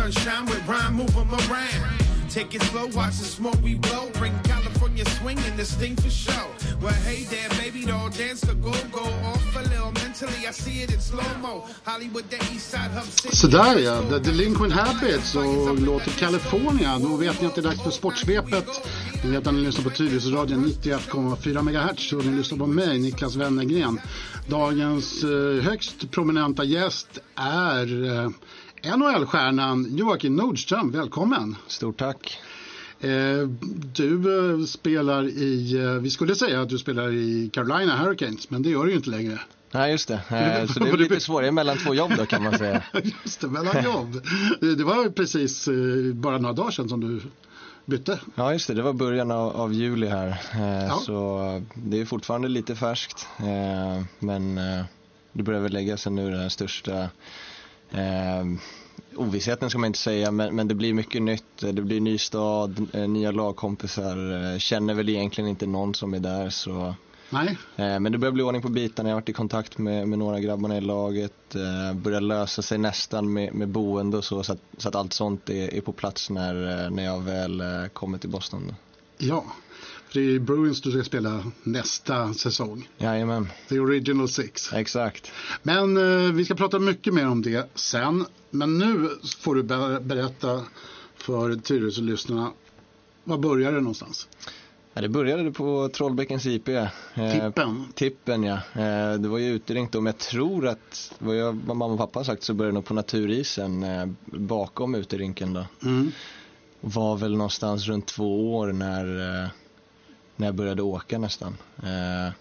sunshine with rhyme, move them around. Take it slow, watch the smoke we blow. Bring California swinging this thing for show. Well, hey there, baby doll, dance the go-go off a little mentally. I see it in slow-mo. Hollywood, the east side hub city. Sådär ja, The Delinquent Habits och låter California. Då vet ni att det är dags för Sportsvepet. Ni vet att ni lyssnar på Tyresöradion 91,4 MHz och ni lyssnar på mig, Niklas Wennergren. Dagens eh, högst prominenta gäst är eh, NHL-stjärnan Joakim Nordström. Välkommen! Stort tack! Eh, du eh, spelar i, eh, vi skulle säga att du spelar i Carolina Hurricanes, men det gör du ju inte längre. Nej, just det. Så det är lite svårare mellan två jobb då kan man säga. just det, mellan jobb. Det var precis bara några dagar sedan som du bytte. Ja, just det. Det var början av, av juli här. Ja. Så det är fortfarande lite färskt. Men det börjar väl lägga sig nu den största ovissheten ska man inte säga, men, men det blir mycket nytt. Det blir ny stad, eh, nya lagkompisar. Eh, Känner väl egentligen inte någon som är där så Nej, Eh, Men det börjar bli ordning på bitarna. Jag har varit i kontakt med, med några grabbarna i laget. Börjar lösa sig nästan med, med boende och så. Så att, så att allt sånt är, är på plats när, när jag väl kommer till Boston. ja. För det är Bruins du ska spela nästa säsong. Jajamän, The Original Six. exakt. Men eh, vi ska prata mycket mer om det sen. Men nu får du ber- berätta för Tyresö-lyssnarna. Var börjar det någonstans? Ja, det började på Trollbäckens IP. Eh, Tippen? Tippen ja. Eh, det var ju utringt då, men jag tror att vad, jag, vad mamma och pappa har sagt så började det nog på naturisen eh, bakom uterinken då. Mm. var väl någonstans runt två år när, eh, när jag började åka nästan. Eh,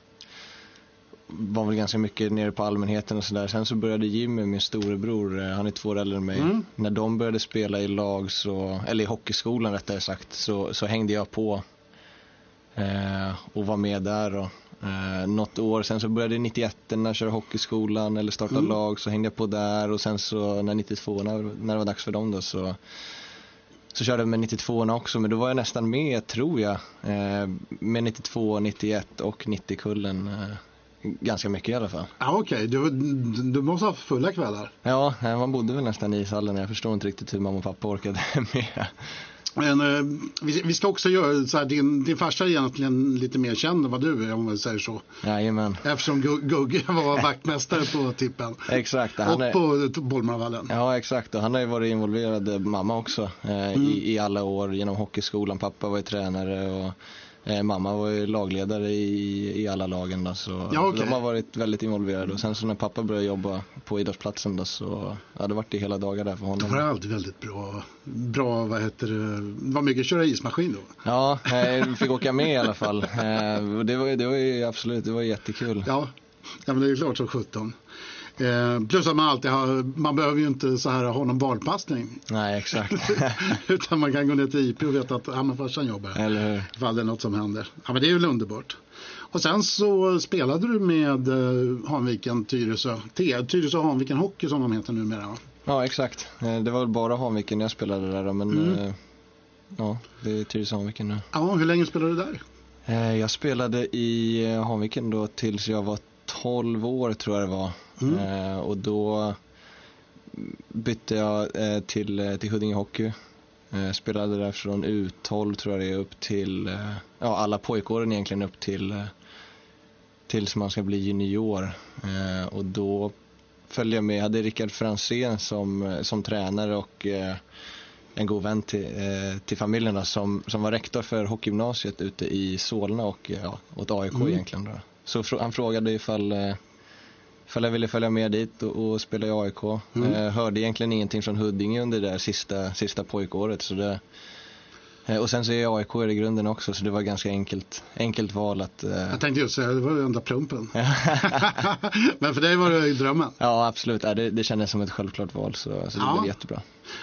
var väl ganska mycket nere på allmänheten och sådär. Sen så började Jimmy, min storebror, eh, han är två år äldre än mig. Mm. När de började spela i lag, så, eller i hockeyskolan rättare sagt, så, så hängde jag på. Eh, och var med där och Eh, något år, sen så började 91 när körde hockeyskolan eller startade Mm. lag så hängde jag på där och sen så när 92 när, när det var dags för dem då så så körde jag med 92 också men då var jag nästan med tror jag eh, med 92, 91 och 90-kullen eh, ganska mycket i alla fall. Ja, Okej, du, du måste ha fulla kvällar. Ja, eh, man bodde väl nästan i ishallen. Jag förstår inte riktigt hur mamma och pappa orkade med. Men eh, vi, vi ska också göra så här, din, din farsa är egentligen lite mer känd än vad du är om man säger så. Jajamän, Eftersom Gu- Gugge var vaktmästare på tippen. exakt. Han Och är, på Bollmarvallen. ja, exakt. Och han har ju varit involverad, eh, mamma också, eh, i, i alla år genom hockeyskolan. Pappa var ju tränare och eh, mamma var ju lagledare i, i alla lagen. Då, så Ja, okej. de har varit väldigt involverade. Och sen så när pappa började jobba på idrottsplatsen då, så ja, det vart det hela dagar där för Det var honom. alltid väldigt bra, bra vad heter det, var mycket köra ismaskin då. Ja, jag fick åka med i alla fall. Eh, det var, det var ju absolut, det var jättekul. Ja, ja men det är klart som 17. Eh, plus att man alltid har, man behöver ju inte så här ha någon barnpassning. Nej, exakt. Utan man kan gå ner till IP och veta att ja, men farsan jobbar. Eller hur? Ifall det är något som händer. Ja men det är väl underbart. Och sen så spelade du med eh, Hanviken Tyresö, T, Tyresö Hanviken Hockey som de heter numera. va? Ja, exakt. Eh, Det var väl bara Hanviken jag spelade där då, men Mm. eh, ja, det är Tyresö Hanviken nu. Ja, hur länge spelade du där? Jag spelade i Hanviken då tills jag var 12 år tror jag det var. Mm. Eh, Och då bytte jag eh, till, eh, till Huddinge Hockey. Eh, Spelade där från U12 tror jag det är upp till, eh, ja alla pojkåren egentligen upp till eh, tills man ska bli junior. Och då följde jag med, jag hade Rickard Franzén som, som tränare och en god vän till, eh, till familjen då, som, som var rektor för hockeygymnasiet ute i Solna och ja, åt AIK Mm. egentligen. Då. Så frå- han frågade ifall, eh, ifall jag ville följa med dit och, och spela i AIK. Mm. Eh, hörde egentligen ingenting från Huddinge under det där sista, sista pojkåret. Så det, eh, och sen så är AIK i grunden också så det var ganska enkelt, enkelt val att eh, Jag tänkte just säga, det var ju enda plumpen. men för dig var det drömmen. Ja absolut, ja, det, det kändes som ett självklart val så, så det Ja. blev jättebra.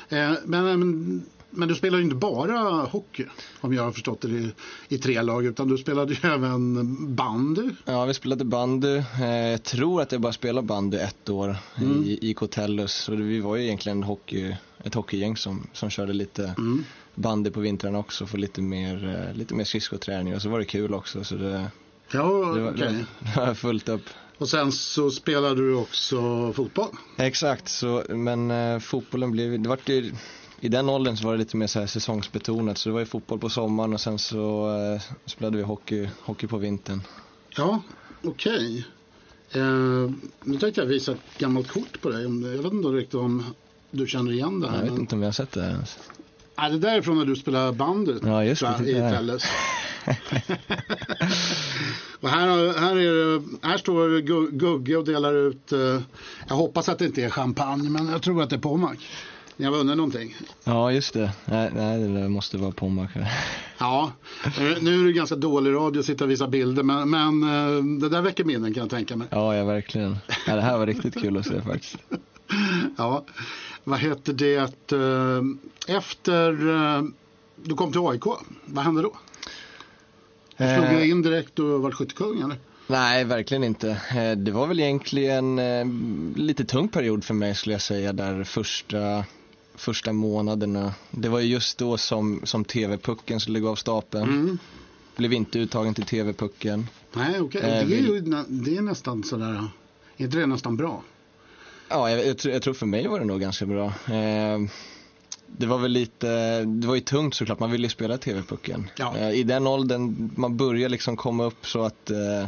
Eh, men, men, men du spelar ju inte bara hockey, om jag har förstått det, i, i tre lag, utan du spelade ju även bandy. Ja, vi spelade bandy. Eh, Jag tror att jag bara spelade bandy ett år Mm. i, i Cotellus. Och det- vi var ju egentligen hockey, ett hockeygäng som, som körde lite Mm. bandy på vintrarna också för lite mer, eh, lite mer skridskoträning. Och så var det kul också. Så det, Ja, Det var, okej. det var fullt upp. Och sen så spelade du också fotboll. Exakt, så, men eh, fotbollen blev, det var ju, i den åldern så var det lite mer så här säsongsbetonat så det var ju fotboll på sommaren och sen så eh, spelade vi hockey, hockey på vintern. Ja, okej. Eh, nu tänkte jag visa ett gammalt kort på dig. Jag vet inte riktigt om du känner igen det här. Jag vet men- inte om jag har sett det här ens. Nej, det där är från när du spelade bandy Ja, just jag, det, i. Telles. och här, här, är, här står Gu- Gugge och delar ut, eh, jag hoppas att det inte är champagne, men jag tror att det är Pommac. Ni har vunnit någonting. Ja, just det. Nej, nej det måste vara Pommac. Ja, eh, nu är det ganska dålig radio att sitta och visa bilder, men, men eh, det där väcker minnen kan jag tänka mig. Ja, ja, verkligen. Ja, det här var riktigt kul att se faktiskt. Ja, vad heter det, att, eh, efter du kom till AIK, vad hände då? Slog Eh, du in direkt och var skyttekung eller? Nej, verkligen inte. Det var väl egentligen eh, lite tung period för mig skulle jag säga där första, första månaderna. Det var ju just då som, som TV-pucken skulle gå av stapeln. Mm. Blev inte uttagen till TV-pucken. Nej, okej. Eh, Det, är ju, det är nästan sådär, är inte det nästan bra? Ja, jag, jag, tror- jag tror för mig var det nog ganska bra. Eh, det var väl lite, det var ju tungt såklart, man ville ju spela TV-pucken. Ja. Eh, I den åldern, man börjar liksom komma upp så att eh,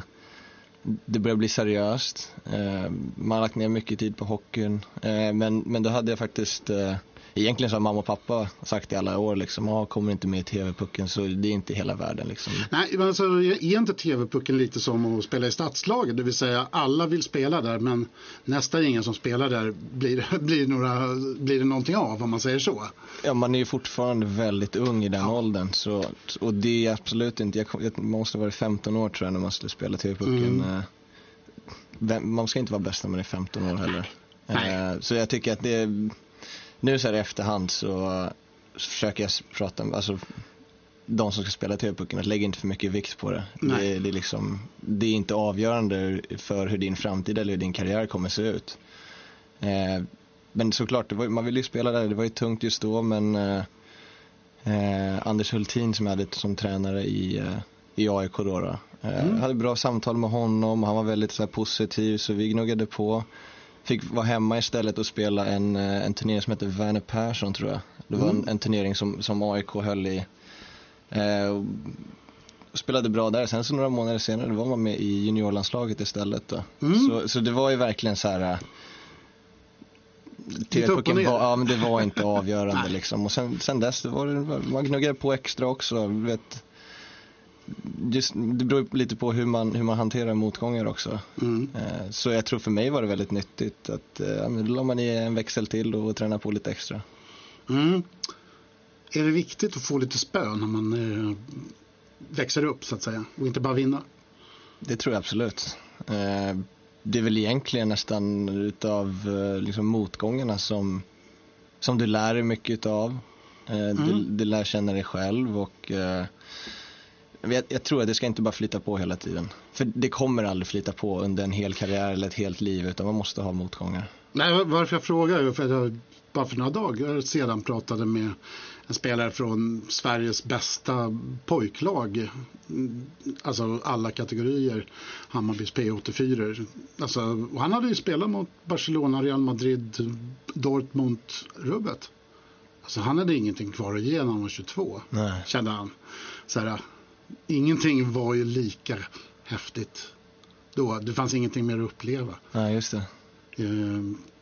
det börjar bli seriöst. Eh, man har lagt ner mycket tid på hockeyn. Eh, men, men då hade jag faktiskt, egentligen så har mamma och pappa sagt i alla år liksom, ah, kommer inte med i TV-pucken så det är inte hela världen liksom. Nej, men alltså, är inte TV-pucken lite som att spela i stadslaget? Det vill säga alla vill spela där men nästan ingen som spelar där blir, blir, några, blir det någonting av om man säger så. Ja, man är ju fortfarande väldigt ung i den Ja. åldern. Så, och det är absolut inte, jag, jag måste vara 15 år tror jag när man skulle spela TV-pucken. Mm. Eh, vem- Man ska inte vara bäst när man är 15 år heller. Nej. Eh, Så jag tycker att det nu så här i efterhand så, så försöker jag prata med, alltså de som ska spela TV-pucken, att lägga inte för mycket vikt på det. Det, det, är liksom, det är inte avgörande för hur din framtid eller hur din karriär kommer se ut. Eh, men såklart, var, man ville ju spela där, det var ju tungt just då men eh, eh, Anders Hultin som jag hade som tränare i, eh, i AIK då, då eh, Mm. hade bra samtal med honom, han var väldigt så här, positiv så vi gnuggade på. Fick vara hemma istället och spela en, eh, en turnering som heter Werner Persson tror jag. Det var Mm. en, en turnering som, som AIK höll i. Eh, spelade bra där. Sen så några månader senare var man med i juniorlandslaget istället. Mm. Så, så det var ju verkligen så här. och TV-pucken var, ja, men det var inte avgörande liksom. Och sen, sen dess, det var, det- man gnuggade på extra också. Vet, just, det beror lite på hur man, hur man hanterar motgångar också. Mm. Eh, Så jag tror för mig var det väldigt nyttigt att eh, ja, då la man i en växel till och träna på lite extra. Mm. Är det viktigt att få lite spö när man eh, växer upp så att säga och inte bara vinna? Det tror jag absolut. Det är väl egentligen nästan utav liksom motgångarna som, som du lär dig mycket utav. Eh, Du, Mm. du lär känna dig själv och jag, jag tror att det ska inte bara flyta på hela tiden. För det kommer aldrig flyta på under en hel karriär eller ett helt liv utan man måste ha motgångar. Nej, varför jag frågar är för att jag bara för några dagar sedan pratade med en spelare från Sveriges bästa pojklag. Alltså alla kategorier. Hammarbys P84. Alltså, han hade ju spelat mot Barcelona, Real Madrid, Dortmund, rubbet. Alltså han hade ingenting kvar att ge när han var 22. Nej. Kände han. Så här, ingenting var ju lika häftigt då. Det fanns ingenting mer att uppleva. Ja, just det. Eh,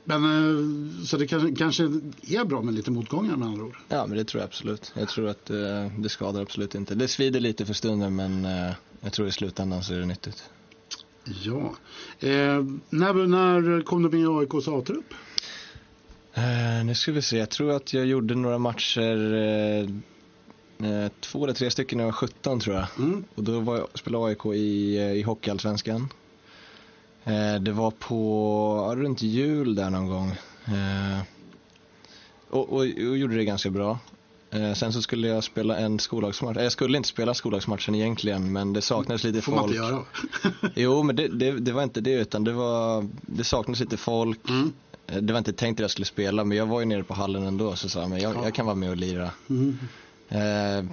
Men eh, så det kanske, kanske är bra med lite motgångar med andra ord. Ja, men det tror jag absolut. Jag tror att eh, det skadar absolut inte. Det svider lite för stunden men eh, jag tror i slutändan så är det nyttigt. Ja. Eh, när, när kom du med i AIKs A-trupp? Nu ska vi se, jag tror att jag gjorde några matcher, två eller tre stycken när jag var 17 tror jag. Mm. Och då var jag, spelade AIK i, eh, i Hockeyallsvenskan. Eh, det var på, runt jul där någon gång. Eh, och, och, och gjorde det ganska bra. Eh, sen så skulle jag spela en skollagsmatch, eh, jag skulle inte spela skollagsmatchen egentligen men det saknades lite får man folk. inte göra. Jo men det, det, det var inte det utan det var, det saknades lite folk. Mm. Eh, Det var inte tänkt att jag skulle spela men jag var ju nere på hallen ändå så sa jag, men jag, Ja. jag kan vara med och lira. Mm. Eh,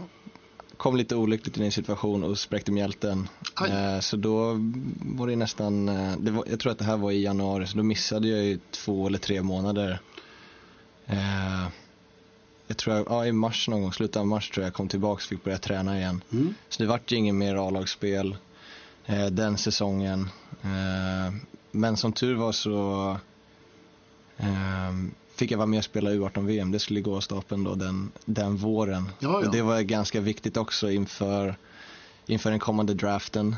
kom lite olyckligt i en situation och spräckte mjälten. Eh, så då var det nästan, eh, det var, jag tror att det här var i januari, så då missade jag ju två eller tre månader. Eh, jag tror jag, ja, i mars någon gång, slutet av mars tror jag jag kom tillbaka och fick börja träna igen. Mm. Så det vart ju ingen mer A-lagsspel eh, den säsongen. Eh, men som tur var så fick jag vara med och spela U18-VM. Det skulle gå av stapeln då den, den våren. Ja, ja. Det var ganska viktigt också inför, inför den kommande draften.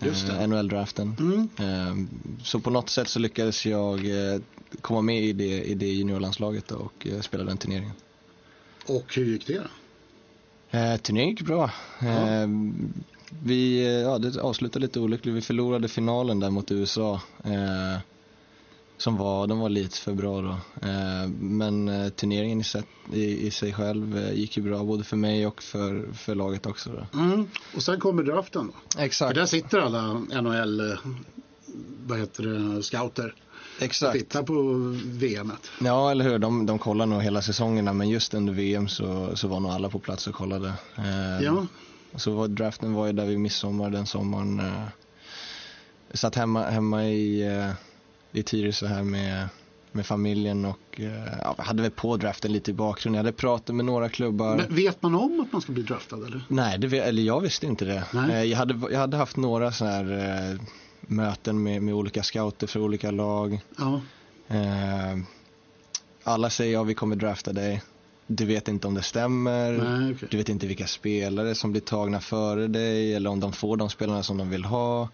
Eh, NHL-draften. Mm. Eh, så på något sätt så lyckades jag eh, komma med i det, i det juniorlandslaget och eh, spela den turneringen. Och hur gick det då? Eh, turneringen gick bra. Eh, vi, ja, det avslutade lite olyckligt. Vi förlorade finalen där mot USA. Eh, som var, de var lite för bra då. Eh, men eh, turneringen i, set, i, i sig själv eh, gick ju bra både för mig och för, för laget också. Då. Mm. Och sen kommer draften då. För Exakt. där sitter alla NHL, vad heter det, scouter. Exakt. tittar på VMet. Ja, eller hur. De, de kollar nog hela säsongerna men just under VM så, så var nog alla på plats och kollade. Ja, Så var, draften var ju där vid midsommar den sommaren. Eh, satt hemma, hemma i, i Tyresö här med, med familjen och eh, ja, hade väl på draften lite i bakgrunden. Jag hade pratat med några klubbar. men vet man om att man ska bli draftad eller? Nej, det, eller jag visste inte det. Nej. Eh, jag, hade, jag hade haft några så här eh, möten med, med olika scouter för olika lag. Ja, alla säger ja, vi kommer drafta dig. Du vet inte om det stämmer. nej okej. Du vet inte vilka spelare som blir tagna före dig eller om de får de spelarna som de vill ha.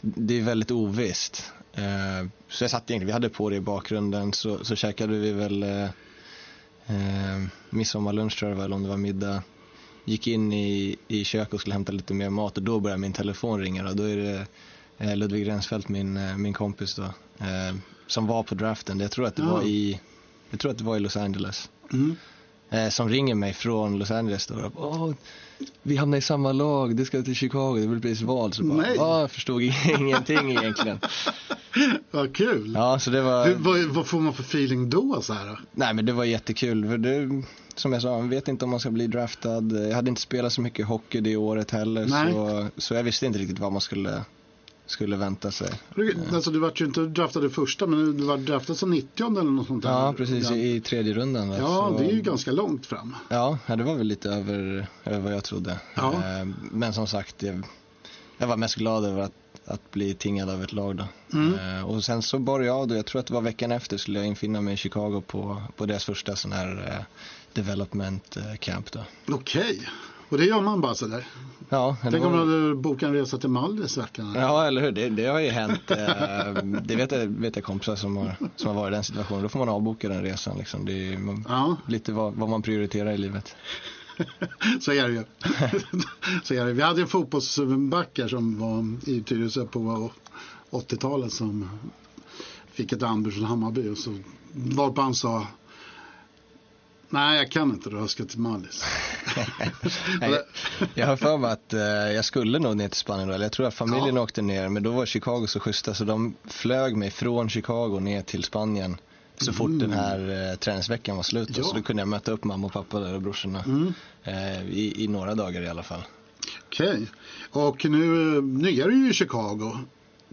Det är väldigt ovisst. Eh, Så jag satt egentligen, vi hade på det i bakgrunden så, så käkade vi väl eh, eh, midsommarlunch tror jag eller om det var middag. Gick in i, i köket och skulle hämta lite mer mat och då började min telefon ringa och då är det eh, Ludvig Rensfeldt, min, eh, min kompis då, eh, som var på draften. Jag tror att det var i, jag tror att det var i Los Angeles Mm. Eh, som ringer mig från Los Angeles då. Åh, vi hamnar i samma lag, du ska till Chicago, det blir precis val. Så bara, Nej. "Åh, jag förstod ingenting egentligen. Vad kul. Ja, så det var, vad, vad får man för feeling då så här? då? nej men det var jättekul. För det, som jag sa, man vet inte om man ska bli draftad. Jag hade inte spelat så mycket hockey det året heller. Nej. Så, så jag visste inte riktigt vad man skulle, skulle vänta sig. Alltså du vart ju inte draftad i första men du var draftad som 90 eller något sånt där. Ja, precis i, i tredje rundan. ja Så- det är ju ganska långt fram. Ja, det var väl lite över, över vad jag trodde. Ja. Eh, Men som sagt, jag, jag var mest glad över att, att bli tingad av ett lag då. Mm. Eh, Och sen så började jag då, jag tror att det var veckan efter skulle jag infinna mig i Chicago på, på deras första sån här eh, development camp då. Okej. Och det gör man bara sådär. Ja, det Tänk om du hade bokat en resa till Mallis veckan. Ja, eller hur? Det, det har ju hänt. Eh, det vet jag, vet jag kompisar som har, som har varit i den situationen. Då får man avboka den resan. Liksom. Det är man, Ja, lite vad, vad man prioriterar i livet. så är det ju. så är det. Vi hade en fotbollsback som var i Tyresö på 80-talet som fick ett anbud från Hammarby och så varpå han sa Nej, jag kan inte då, jag ska till Mallis. Jag har för mig att eh, jag skulle nog ner till Spanien då, eller jag tror att familjen åkte ner, men då var Chicago så schyssta så de flög mig från Chicago ner till Spanien så fort den här eh, träningsveckan var slut. Mm. Ja. Så då kunde jag möta upp mamma och pappa där och brorsorna Mm. eh, i, i några dagar i alla fall. Okej. Och nu, eh, nu är du ju i Chicago.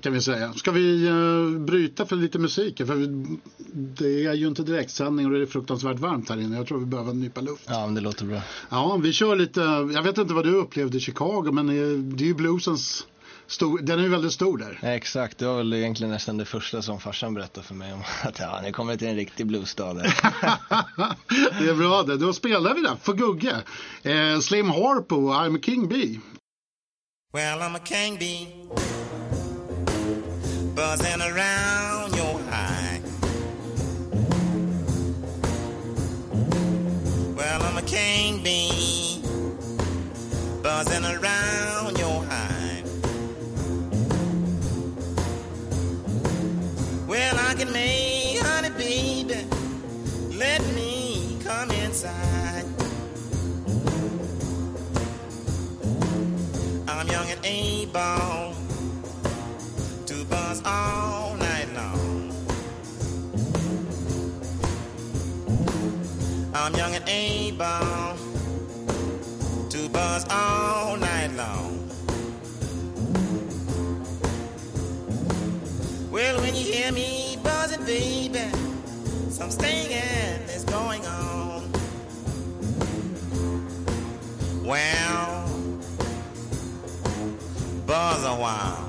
Kan vi säga. Ska vi uh, bryta för lite musik? För vi, det är ju inte direktsändning och det är fruktansvärt varmt här inne. Jag tror vi behöver en nypa luft. Ja, men det låter bra. Ja, vi kör lite. Jag vet inte vad du upplevde i Chicago, men eh, det är ju bluesens stor. Den är ju väldigt stor där. Ja, exakt, det var väl egentligen nästan det första som farsan berättade för mig om att ja, nu kommer det till en riktig bluesstad. där. det är bra det. Då spelar vi den för Gugge. Eh, Slim Harpo, I'm a King Bee. Well, I'm a king bee, buzzing around your eye. Well, I'm a king bee, buzzing around your eye. Well, I can make honey, baby. Let me come inside. I'm young and able Able to buzz all night long. Well, when you hear me buzzing, baby, some stinging is going on. Well, buzz a while.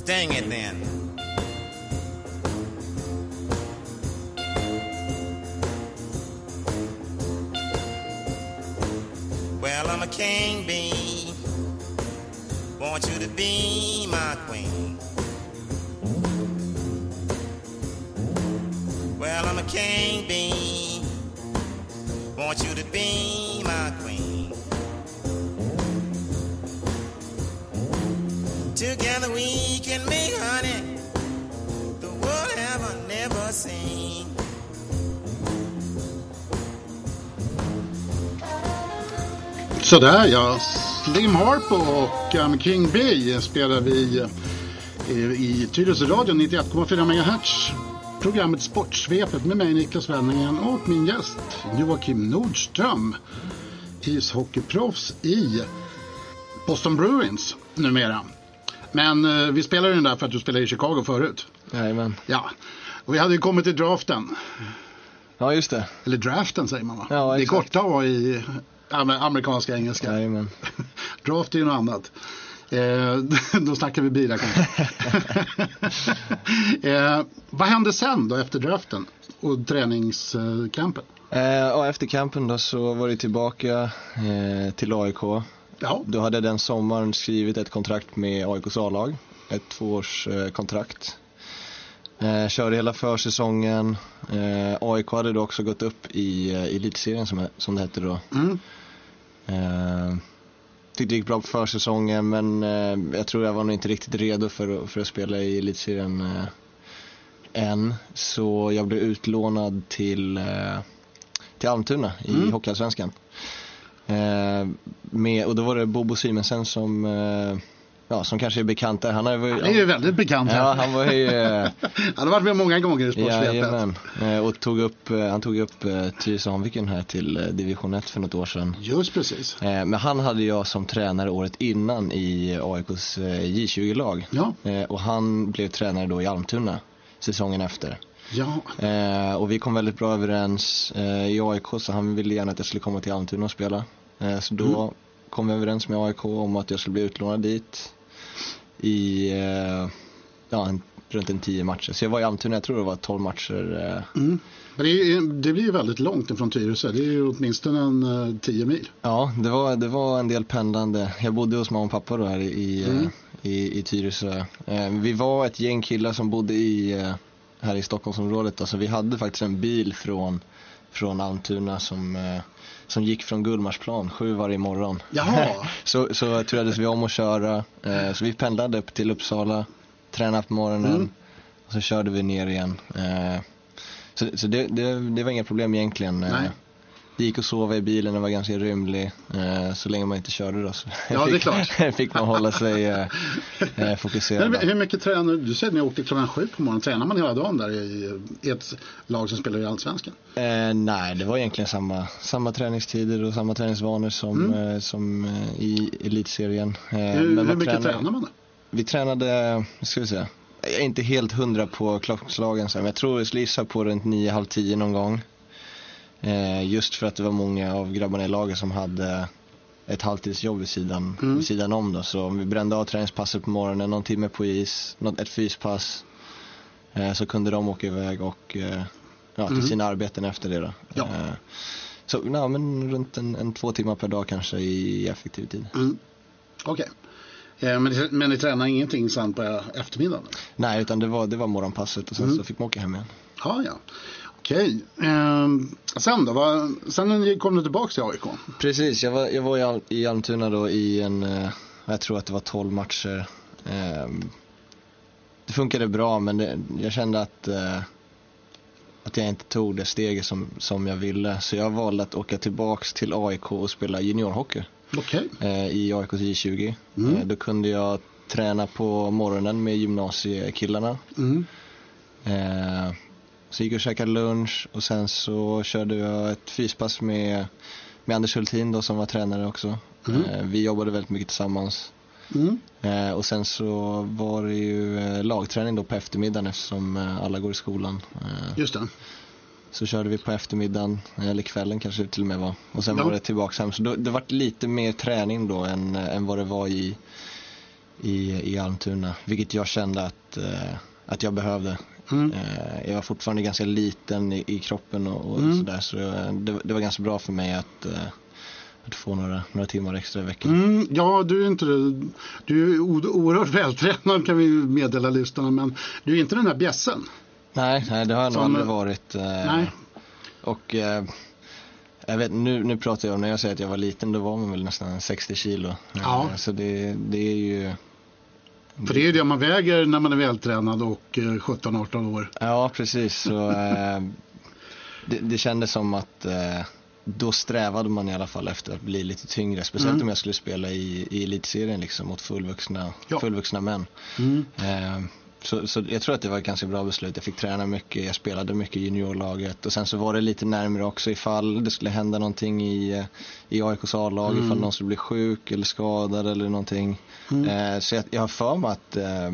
Sting it then. Well, I'm a king bee. Want you to be my queen. Well, I'm a king bee. Want you to be my queen. Together we can make honey the world ever never seen. Sådär ja, Slim Harpo och um, King B spelar vi eh, i, i Tyresö radio 91,4 MHz. Programmet Sportsvepet med mig Niklas Wenningen och min gäst Joakim Nordström. Ishockeyproffs i Boston Bruins numera. Men eh, vi spelade den där för att du spelade i Chicago förut. Jajamän. Ja, och vi hade ju kommit till draften. Ja, just det. Eller draften säger man va? Ja, det är exakt. korta A i amer- amerikanska engelska. Jajamän. Draft är ju något annat. Eh, då snackar vi bilar kanske. eh, vad hände sen då efter draften och träningscampen? Eh, och efter campen då så var det tillbaka eh, till AIK. Ja, Då hade den sommaren skrivit ett kontrakt med AIKs A-lag. Ett tvåårskontrakt. Eh, körde hela försäsongen. Eh, AIK hade då också gått upp i eh, elitserien som, som det hette då. mm. Eh, tyckte det gick bra på försäsongen men eh, jag tror jag var nog inte riktigt redo för, för att spela i elitserien eh, än. Så jag blev utlånad till, eh, till Almtuna i Mm. Hockeyallsvenskan. Eh, med, och då var det Bobo Simensen som, eh, ja, som kanske är bekant där. Han, ju- han är ju väldigt bekant. Ja, han var ju... Eh, Han har varit med många gånger i Sportsvepet. Eh, och tog upp, han tog upp Tyresö Sandviken här till division 1 för något år sedan. Just precis. Men han hade jag som tränare året innan i AIKs eh, J20-lag. Ja, Och han blev tränare då i Almtuna säsongen efter. ja. Eh, Och vi kom väldigt bra överens eh, i AIK så han ville gärna att jag skulle komma till Almtuna och spela. Eh, Så då Mm. kom vi överens med AIK om att jag skulle bli utlånad dit i eh, ja, en, runt en tio matcher. Så jag var i Almtuna, jag tror det var 12 matcher. eh, Mm. Men det, är, det blir ju väldigt långt ifrån Tyresö. Det är ju åtminstone en 10 mil. Ja, det var, det var en del pendlande. Jag bodde hos mamma och pappa då här i, Mm. i, i Tyresö. Vi var ett gäng killar som bodde i, här i Stockholmsområdet. Då, så vi hade faktiskt en bil från, från Almtuna som, eh, som gick från Gullmarsplan sju varje morgon. Jaha. så, så turades vi om att köra. Eh, så vi pendlade upp till Uppsala, tränade på morgonen Mm. och så körde vi ner igen. Eh, så så det, det, det var inga problem egentligen. Nej. Det gick att sova i bilen, den var ganska rymlig. Eh, så länge man inte körde då så Ja, det är fick, klart. fick man hålla sig eh, eh, fokuserad. Men hur mycket tränar du? säger att ni åkte klockan sju på morgonen. Tränar man hela dagen där i, ett lag som spelar i Allsvenskan? Eh, nej, det var egentligen samma, samma träningstider och samma träningsvanor som, eh, som i elitserien. Mm. Hur, hur mycket tränar- tränar man då? Vi tränade, ska vi säga, jag är inte helt hundra på klockslagen men jag tror jag skulle gissa på runt nio, halv tio någon gång. Eh, just för att det var många av grabbarna i laget som hade ett halvtidsjobb vid sidan, Mm. vid sidan om då. Så om vi brände av träningspasset på morgonen, någon timme på is, något, ett fyspass. Eh, så kunde de åka iväg och eh, ja, till Mm. sina arbeten efter det då. Ja. Eh, så ja, men runt en, en två timmar per dag kanske i effektiv tid. Mm. Okej. Eh, men, men ni tränar ingenting sen på eftermiddagen? Nej, utan det var, det var morgonpasset och sen Mm. så fick man åka hem igen. Ja, ja. Okej. Ehm, sen då? Vad, sen kom du tillbaka till AIK? Precis, jag var, jag var i, Al- i Almtuna då i en, eh, jag tror att det var 12 matcher. Ehm, det funkade bra men det, jag kände att, eh, att jag inte tog det steget som, som jag ville. Så jag valde att åka tillbaks till AIK och spela juniorhockey Okej. eh, i AIKs J20. Mm. Eh, då kunde jag träna på morgonen med gymnasiekillarna. Mm. Så gick jag och käkade lunch och sen så körde jag ett fyspass med, med Anders Hultin då som var tränare också. Mm. Eh, vi jobbade väldigt mycket tillsammans. Mm. Eh, och sen så var det ju eh, lagträning då på eftermiddagen eftersom alla går i skolan. Just det. så körde vi på eftermiddagen, eller kvällen kanske det till och med var. Och sen Ja. var det tillbaka hem. Så då, det var lite mer träning då än, än vad det var i, i, i Almtuna. Vilket jag kände att, att jag behövde. Mm. Eh, jag var fortfarande ganska liten i, i kroppen och, och Mm. sådär. Så det, det var ganska bra för mig att, eh, att få några, några timmar extra i veckan. Mm, ja, du är inte Du är oerhört vältränad kan vi meddela lyssnarna, men du är inte den där bjässen. Nej, nej, det har jag nog aldrig varit. Eh, Nej. Och jag vet, nu, nu pratar jag om, när jag säger att jag var liten, då var man väl nästan 60 kilo. Ja. Så det, det är ju, För det är ju det man väger när man är vältränad och eh, 17-18 år. ja precis. Så, eh, det, det kändes som att eh, då strävade man i alla fall efter att bli lite tyngre. Speciellt Mm. om jag skulle spela i, i elitserien liksom, mot fullvuxna, Ja. fullvuxna män. Mm. Eh, så, så jag tror att det var ett ganska bra beslut. Jag fick träna mycket, jag spelade mycket i juniorlaget och sen så var det lite närmare också ifall det skulle hända någonting i, eh, i AIKs A-lag, Mm. ifall någon skulle bli sjuk eller skadad eller någonting. Mm. Eh, så jag, jag har för mig att eh,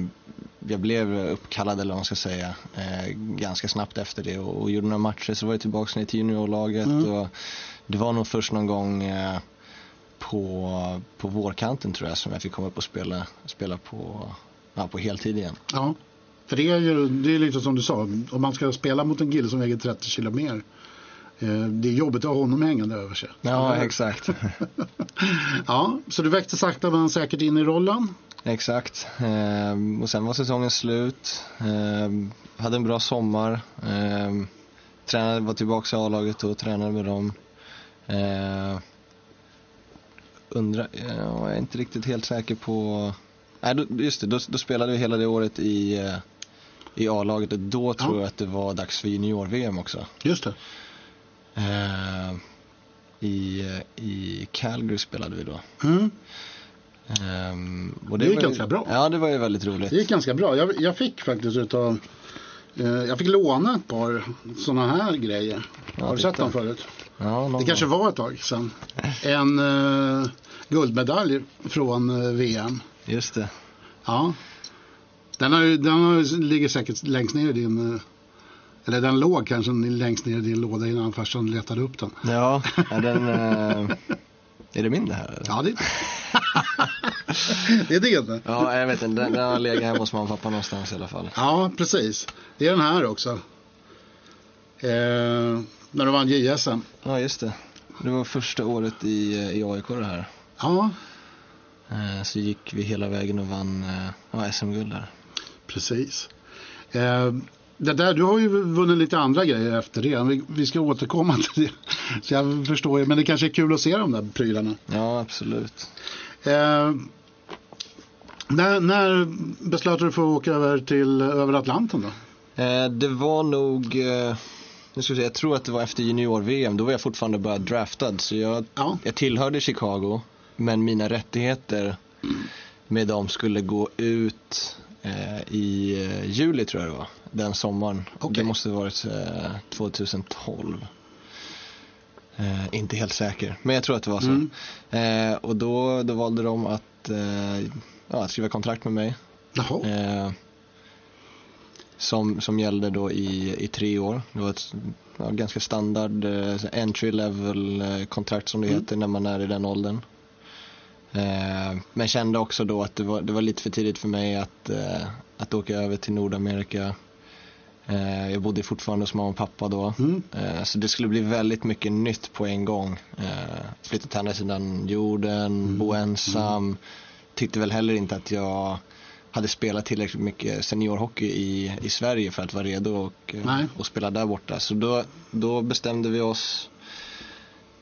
jag blev uppkallad eller vad man ska säga eh, ganska snabbt efter det och, och gjorde några matcher så var jag tillbaka ner till juniorlaget Mm. och det var nog först någon gång eh, på, på vårkanten tror jag som jag fick komma upp och spela, spela på, ja, på heltid igen. Ja, för det är ju det är lite som du sa, om man ska spela mot en kille som väger 30 kilo mer. eh, Det är jobbigt att ha honom hängande över sig. Ja, exakt. Ja, så du växte sakta men säkert in i rollen. exakt. Ehm, och sen var säsongen slut. Ehm, hade en bra sommar. Ehm, tränade, var tillbaka i A-laget och tränade med dem. Ehm, undrar, ja, jag är inte riktigt helt säker på... Nej, just det, då, då spelade vi hela det året i, eh, i A-laget och då tror Ja. jag att det var dags för junior-VM också. Just det. Ehm, i, eh, I Calgary spelade vi då. Mm. Ehm, och Det gick var ju- ganska bra. Ja, det var ju väldigt roligt. Det gick ganska bra. Jag, jag fick faktiskt utav jag fick låna ett par sådana här grejer. Ja, Har du titta. sett dem förut? Ja, Det kanske var ett tag sedan. En eh, guldmedalj från eh, VM. Just det. Ja. Den, har, ju- den har, ligger säkert längst ner i din... eh, Eller den låg kanske längst ner i din låda innan farsan letade upp den. Ja, är den... eh, är det min det här? eller? Ja, det, det är din. Ja, jag vet inte. Den, den har legat hemma hos mamma och pappa någonstans i alla fall. Ja, precis. Det är den här också. Eh, när du vann JSM. Ja, just det. Det var första året i, i AIK det här. Ja, Eh, Så gick vi hela vägen och vann eh, ja, SM-guld där. precis. Eh, det där, du har ju vunnit lite andra grejer efter det. Vi, ska återkomma till det. Så jag förstår ju, men det kanske är kul att se de där prylarna. Ja, absolut. Eh, när, när beslöt du för att åka över till över Atlanten då? Eh, Det var nog... eh, Nu ska vi se, jag tror att det var efter junior-VM. Då var jag fortfarande bara draftad. Så jag, Ja. jag tillhörde Chicago. Men mina rättigheter med dem skulle gå ut eh, i eh, juli tror jag det var. Den sommaren. Okej. Det måste ha varit eh, 2012. Eh, inte helt säker, men jag tror att det var så. Mm. Eh, och då, då valde de att, eh, ja, att skriva kontrakt med mig. Som, som gällde då i, i tre år. Det var ett ja, ganska standard entry level kontrakt som det Mm. heter när man är i den åldern. Eh, men kände också då att det var, det var lite för tidigt för mig att, eh, att åka över till Nordamerika. Eh, jag bodde fortfarande hos mamma och pappa då. Mm. Så det skulle bli väldigt mycket nytt på en gång. Flytta till andra sidan jorden, Mm. bo ensam. Tyckte väl heller inte att jag hade spelat tillräckligt mycket seniorhockey i, i Sverige för att vara redo och, Nej. och spela där borta. Så då, då bestämde vi oss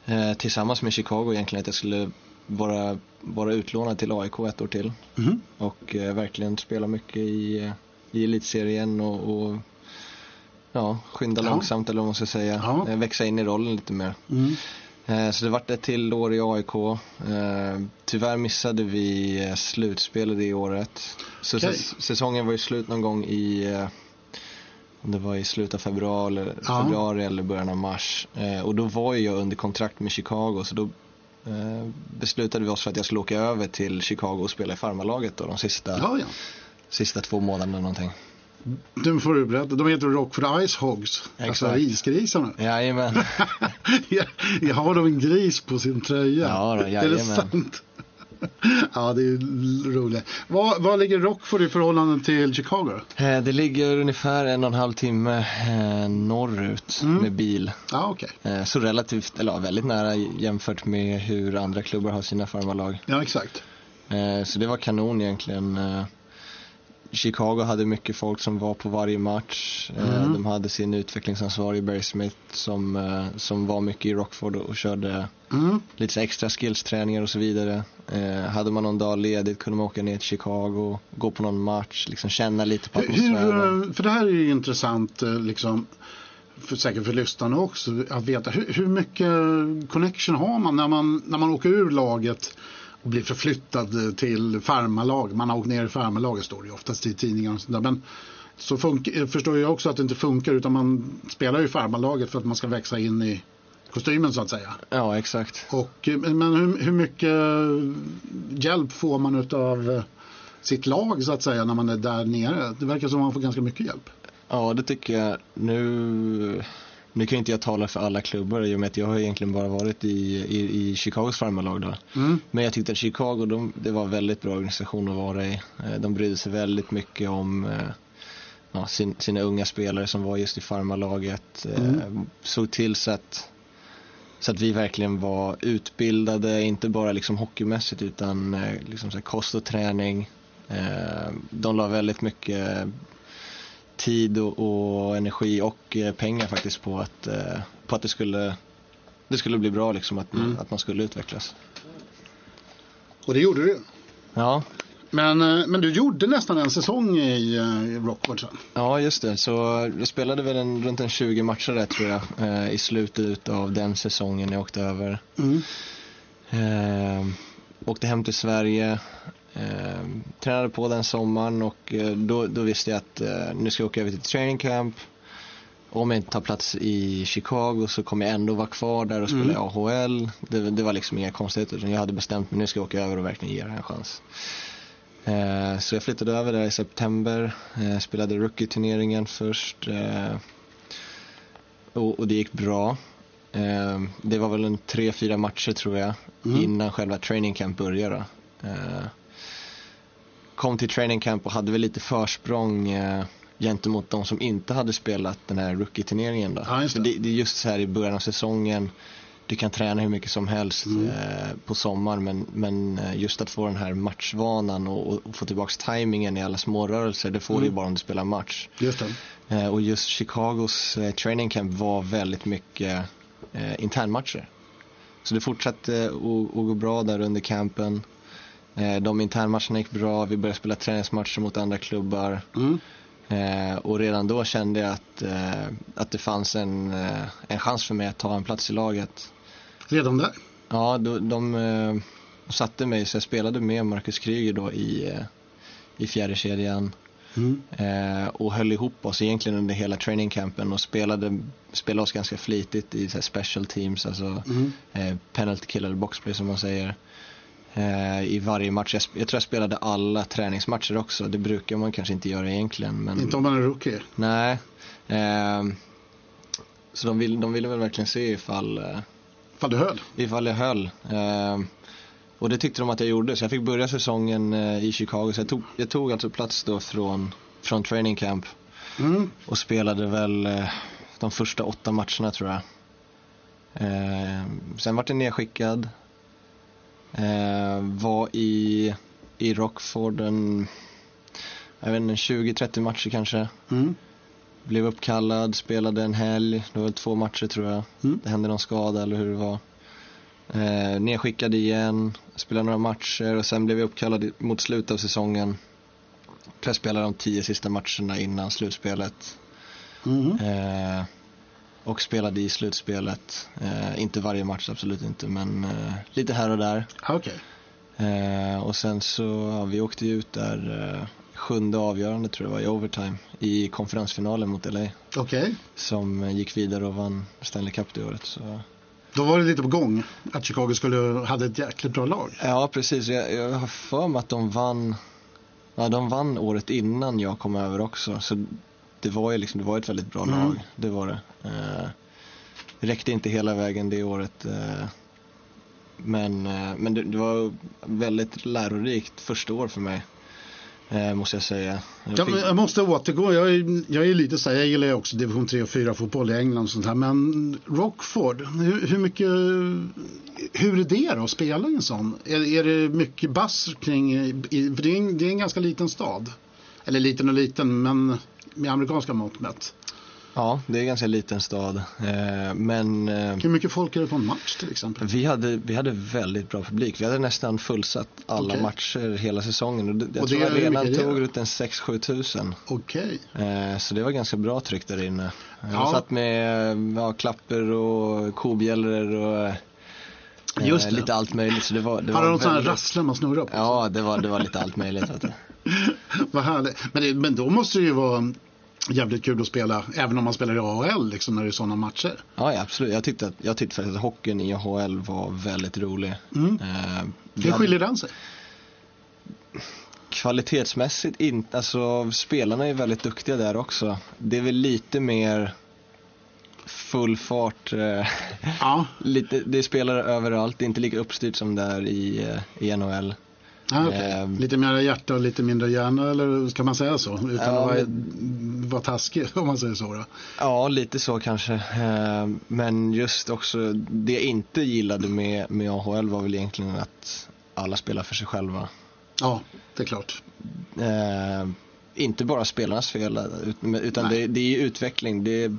eh, tillsammans med Chicago egentligen att jag skulle vara, vara utlånad till AIK ett år till. Mhm. Och eh, verkligen spela mycket i, i elitserien och, och ja, skynda Ja. långsamt eller vad man ska säga. Ja. Eh, växa in i rollen lite mer. Mm. Eh, Så det vart ett till år i AIK. Eh, Tyvärr missade vi eh, slutspelet det året. Så säs- säsongen var ju slut någon gång i, eh, Det var i slutet av februari, Ja. februari eller början av mars. Eh, och då var ju jag under kontrakt med Chicago så då beslutade vi oss för att jag skulle åka över till Chicago och spela i farmarlaget då de sista, Ja, ja. sista två månaderna någonting. Nu får du berätta. De heter Rockford Ice Hogs. Alltså Exakt. isgrisarna. Jajamän. jag, jag har de en gris på sin tröja. Ja då, är det jajamän. sant? Ja, det är roligt. Vad, vad ligger Rockford i förhållande till Chicago? Eh, det ligger ungefär en och en halv timme eh, norrut med bil. Ja, okej. Eh, så relativt, eller ja, väldigt nära jämfört med hur andra klubbar har sina farmarlag. Ja, exakt. Så det var kanon egentligen. Chicago hade mycket folk som var på varje match. Eh, Mm. De hade sin utvecklingsansvarige Barry Smith som, eh, som var mycket i Rockford och, körde Mm. lite extra skillsträningar och så vidare. Eh, hade man någon dag ledigt kunde man åka ner till Chicago, gå på någon match, liksom känna lite på atmosfären. hur, för det här är ju intressant, liksom, för, säkert för lyssnarna också, att veta hur, hur mycket connection har man när, man när man åker ur laget och blir förflyttad till farmarlag. Man har åkt ner i farmarlaget står det ju oftast i tidningar och sådär. Men så fun- eh, förstår jag också att det inte funkar utan man spelar ju i farmarlaget för att man ska växa in i kostymen så att säga. Ja, exakt. Och, eh, men hur, hur mycket hjälp får man utav eh, sitt lag så att säga när man är där nere? Det verkar som man får ganska mycket hjälp. Ja, det tycker jag. Nu, nu kan inte jag tala för alla klubbar i och med att jag har egentligen bara varit i, i, i Chicagos farmarlag då. Mm. Men jag tyckte att Chicago, de, det var en väldigt bra organisation att vara i. Eh, De brydde sig väldigt mycket om eh, ja, sin, sina unga spelare som var just i farmarlaget. Eh, Såg till så att, så att vi verkligen var utbildade, inte bara liksom hockeymässigt utan liksom så kost och träning. De la väldigt mycket tid och, och energi och eh, pengar faktiskt på att, eh, på att det skulle det skulle bli bra liksom, att, man, att man skulle utvecklas. Och det gjorde du. Ja, Men, eh, men du gjorde nästan en säsong i, i Rockford sen. ja just det. Så jag spelade väl en, runt en 20 matcher där tror jag eh, i slutet av den säsongen jag åkte över. Mm. Eh, åkte hem till Sverige, eh, tränade på den sommaren och eh, då, då visste jag att eh, nu ska jag åka över till training camp. Om jag inte tar plats i Chicago så kommer jag ändå vara kvar där och spela i AHL. Det, det var liksom inga konstigheter utan jag hade bestämt mig nu ska jag åka över och verkligen ge det här en chans. Eh, så jag flyttade över där i september, eh, spelade rookie-turneringen först och, och det gick bra. Det var väl en tre, fyra matcher tror jag innan själva training camp började. Eh, kom till training camp och hade väl lite försprång eh, gentemot de som inte hade spelat den här rookie-turneringen. Då. Ja, det. det, det är just så här i början av säsongen. Du kan träna hur mycket som helst eh, på sommaren men, men eh, just att få den här matchvanan och, och, få tillbaks tajmingen i alla smårörelser det får du ju bara om du spelar match. Just. Eh, och just Chicagos eh, training camp var väldigt mycket eh, internmatcher. Så det fortsatte att att gå bra där under campen. Eh, de internmatcherna gick bra, vi började spela träningsmatcher mot andra klubbar. Mm. Eh, och redan då kände jag att, eh, att det fanns en, eh, en chans för mig att ta en plats i laget. Redan där. Ja, då, de eh, satte mig så jag spelade med Marcus Kryger då i, eh, i fjärde kedjan. Mm. Och höll ihop oss egentligen under hela trainingcampen och spelade, spelade oss ganska flitigt i så special teams, alltså Mm. penalty eller boxplay som man säger. Eh, I varje match. Jag, tror jag spelade alla träningsmatcher också. Det brukar man kanske inte göra egentligen. Men... Inte om man är rookie. Nej. Ehm, så de, vill, de ville väl verkligen se ifall, eh, Ifall du höll. ifall jag höll. Ehm, och det tyckte de att jag gjorde. Så jag fick börja säsongen eh, i Chicago. Så jag tog, jag tog alltså plats då från, från training camp. Mm. Och spelade väl eh, de första åtta matcherna tror jag. Ehm, sen vart jag nedskickad. Ehm, var i, i Rockford en, jag vet inte, 20-30 matcher kanske. Mm. Blev uppkallad, spelade en helg, det var väl två matcher tror jag. Mm. Det hände någon skada eller hur det var. Eh, nedskickad igen, spelade några matcher och sen blev jag uppkallad mot slutet av säsongen. Jag spelade de tio sista matcherna innan slutspelet. Mm. Eh, och spelade i slutspelet. Eh, inte varje match, absolut inte, men eh, lite här och där. Okej. Eh, och sen så, ja, vi åkte ju ut där sjunde avgörande tror jag var i overtime i konferensfinalen mot LA. Okej. Som gick vidare och vann Stanley Cup det året. Så. Då var det lite på gång att Chicago skulle hade ett jäkligt bra lag. Ja, precis. Jag, jag har för mig att de vann, ja, de vann året innan jag kom över också. Så det var ju liksom, det var ett väldigt bra Mm. lag. Det var det. Eh, räckte inte hela vägen det året. Eh, men eh, men det, det var väldigt lärorikt första år för mig. Eh, måste jag säga. Jag Jag, fick- jag måste återgå, jag är, jag är lite så här, jag gillar ju också division 3 och 4 fotboll i England och sånt här. Men Rockford, hur, hur mycket, hur är det då att spela i en sån? Är, är det mycket bass kring, i, för det är, en, det är en ganska liten stad. Eller liten och liten, men med amerikanska mått mätt. Ja, det är en ganska liten stad. Eh, men eh, Hur mycket folk är det på en match till exempel? vi hade, vi hade väldigt bra publik. Vi hade nästan fullsatt alla Okej. matcher hela säsongen. Och det, jag Och tror det hur arenan tog ut en 6-7 tusen. Okej. Eh, så det var ganska bra tryck där inne. Ja. Jag satt med ja, klapper och kobjällror och Just det. lite allt möjligt. Så det var, det sån här väldigt- rassle man snurrar på? Ja, det var, det var lite allt möjligt. Vad härligt. Men, det, men då måste det ju vara jävligt kul att spela, även om man spelar i AHL liksom, när det är sådana matcher. Ja, ja, absolut. Jag tyckte, att, jag tyckte faktiskt att hockeyn i AHL var väldigt rolig. Mm. Eh, Hur skiljer den sig? kvalitetsmässigt inte, alltså spelarna är väldigt duktiga där också. Det är väl lite mer full fart, eh, Ja, lite, det är spelare överallt, det är inte lika uppstyrt som där i, eh, i NHL. ja okej. Ehm. Lite mer hjärta och lite mindre hjärna, eller ska man säga så? Utan Ja, att vara, vara taskig, om man säger så. Då. Ja, lite så kanske. Eh, Men just också, det jag inte gillade med, med AHL var väl egentligen att alla spelar för sig själva. Ja, det är klart. Eh, inte bara spelarnas fel, ut- utan det, det är utveckling. Det är,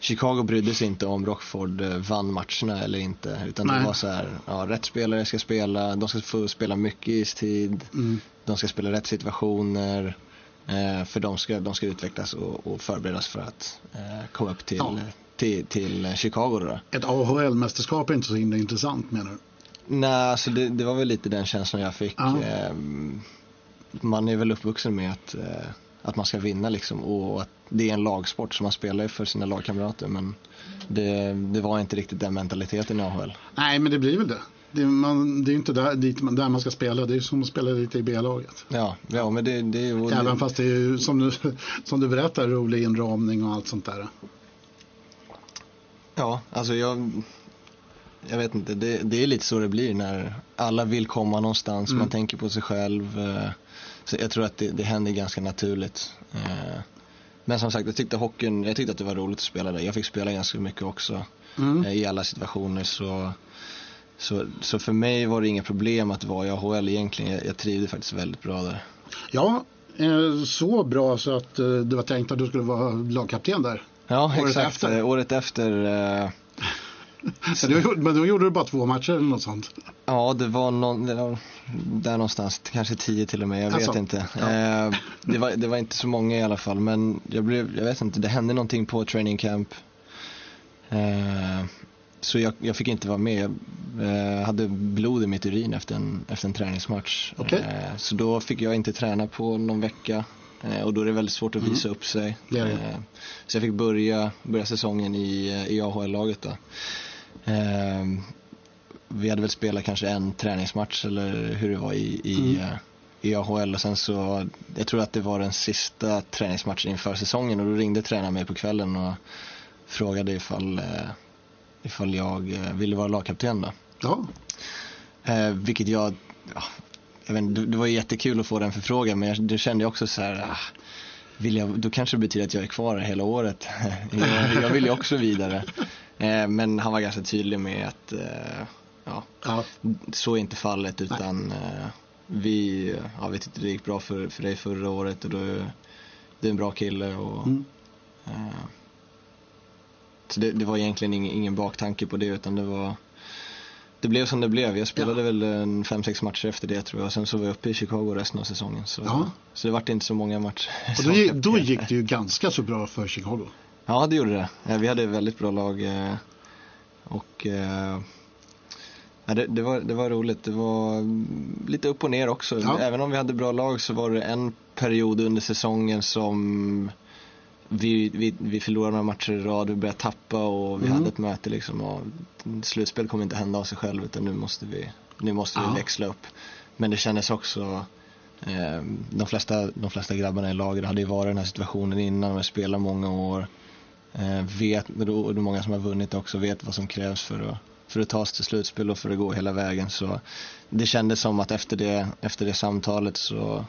Chicago brydde sig inte om Rockford eh, vann matcherna eller inte. Utan Nej. det var så här, ja, rätt spelare ska spela, de ska få spela mycket istid, Mm. de ska spela rätt situationer. Eh, för de ska, de ska utvecklas och, och förberedas för att eh, komma upp till, Ja. till, till Chicago då. Ett AHL-mästerskap är inte så himla intressant menar du? Nej, alltså det, det var väl lite den känslan jag fick. Ja. Ehm, man är väl uppvuxen med att, eh, att man ska vinna liksom och att det är en lagsport så man spelar för sina lagkamrater men det, det var inte riktigt den mentaliteten i AHL. Nej, men det blir väl det. Det är, man, det är inte där, dit man, där man ska spela, det är som att spela lite i B-laget. Ja, ja men det, det är. Även fast det är ju, som du, som du berättar, rolig inramning och allt sånt där. Ja, alltså jag... Jag vet inte, det, det är lite så det blir när alla vill komma någonstans, Mm. man tänker på sig själv. eh, Så jag tror att det, det händer ganska naturligt. Eh, Men som sagt, jag tyckte hockeyn, jag tyckte att det var roligt att spela där. Jag fick spela ganska mycket också Mm. eh, i alla situationer. Så, så, så för mig var det inga problem att vara i AHL egentligen. Jag, jag trivdes faktiskt väldigt bra där. Ja, eh, så bra så att eh, du var tänkt att du skulle vara lagkapten där. Ja, Året exakt. efter? Eh, Året efter eh, Men då, gjorde- men då gjorde du bara två matcher eller något sånt. Ja, det var, någon, det där någonstans, kanske tio till och med, jag Alltså, vet inte. ja. Eh, det, var, det var inte så många i alla fall, men jag blev, jag vet inte, det hände någonting på training camp. Eh, så jag, jag fick inte vara med. Jag eh, hade blod i mitt urin efter en, efter en träningsmatch. Okej. Eh, så då fick jag inte träna på någon vecka. Eh, och då är det väldigt svårt att visa upp sig. Mm. Det är det. Eh, så jag fick börja, börja säsongen i, i AHL-laget då. Eh, vi hade väl spelat kanske en träningsmatch eller hur det var i, i, Mm. i AHL och sen så, jag tror att det var den sista träningsmatchen inför säsongen och då ringde tränaren mig på kvällen och frågade ifall, ifall jag eh, ville vara lagkapten då. Ja, Eh, vilket jag, ja, jag vet, det, det var jättekul att få den förfrågan men jag, det kände jag också så här, ah, vill jag, då kanske det betyder att jag är kvar hela året. jag, jag vill ju också vidare. Eh, men han var ganska tydlig med att eh, ja, ja, så är inte fallet utan eh, vi, ja, vi tyckte det gick bra för, för dig förra året och du, du är en bra kille och Mm. Det, det var egentligen ingen, ingen baktanke på det utan det var det blev som det blev. Jag spelade väl en fem sex matcher efter det tror jag. Sen så var jag uppe i Chicago resten av säsongen. Så, Ja. så det vart inte så många matcher. och då, gick- då gick det ju ganska så bra för Chicago. Ja, det gjorde det. Ja, vi hade ett väldigt bra lag. eh, Och eh, ja, det, det, var, det var roligt. Det var lite upp och ner också. Ja. Även om vi hade bra lag så var det en period under säsongen som vi, vi, vi förlorade några matcher i rad, vi började tappa och vi Mm. hade ett möte liksom och slutspel kommer inte hända av sig själv utan nu måste vi, nu måste vi Ja. växla upp. Men det kändes också, eh, de, flesta, de flesta grabbarna i laget hade ju varit i den här situationen innan, de har spelat många år. Eh, vet, och det är många som har vunnit också, vet vad som krävs för att, för att ta sig till slutspel och för att gå hela vägen. Så det kändes som att efter det, efter det samtalet så,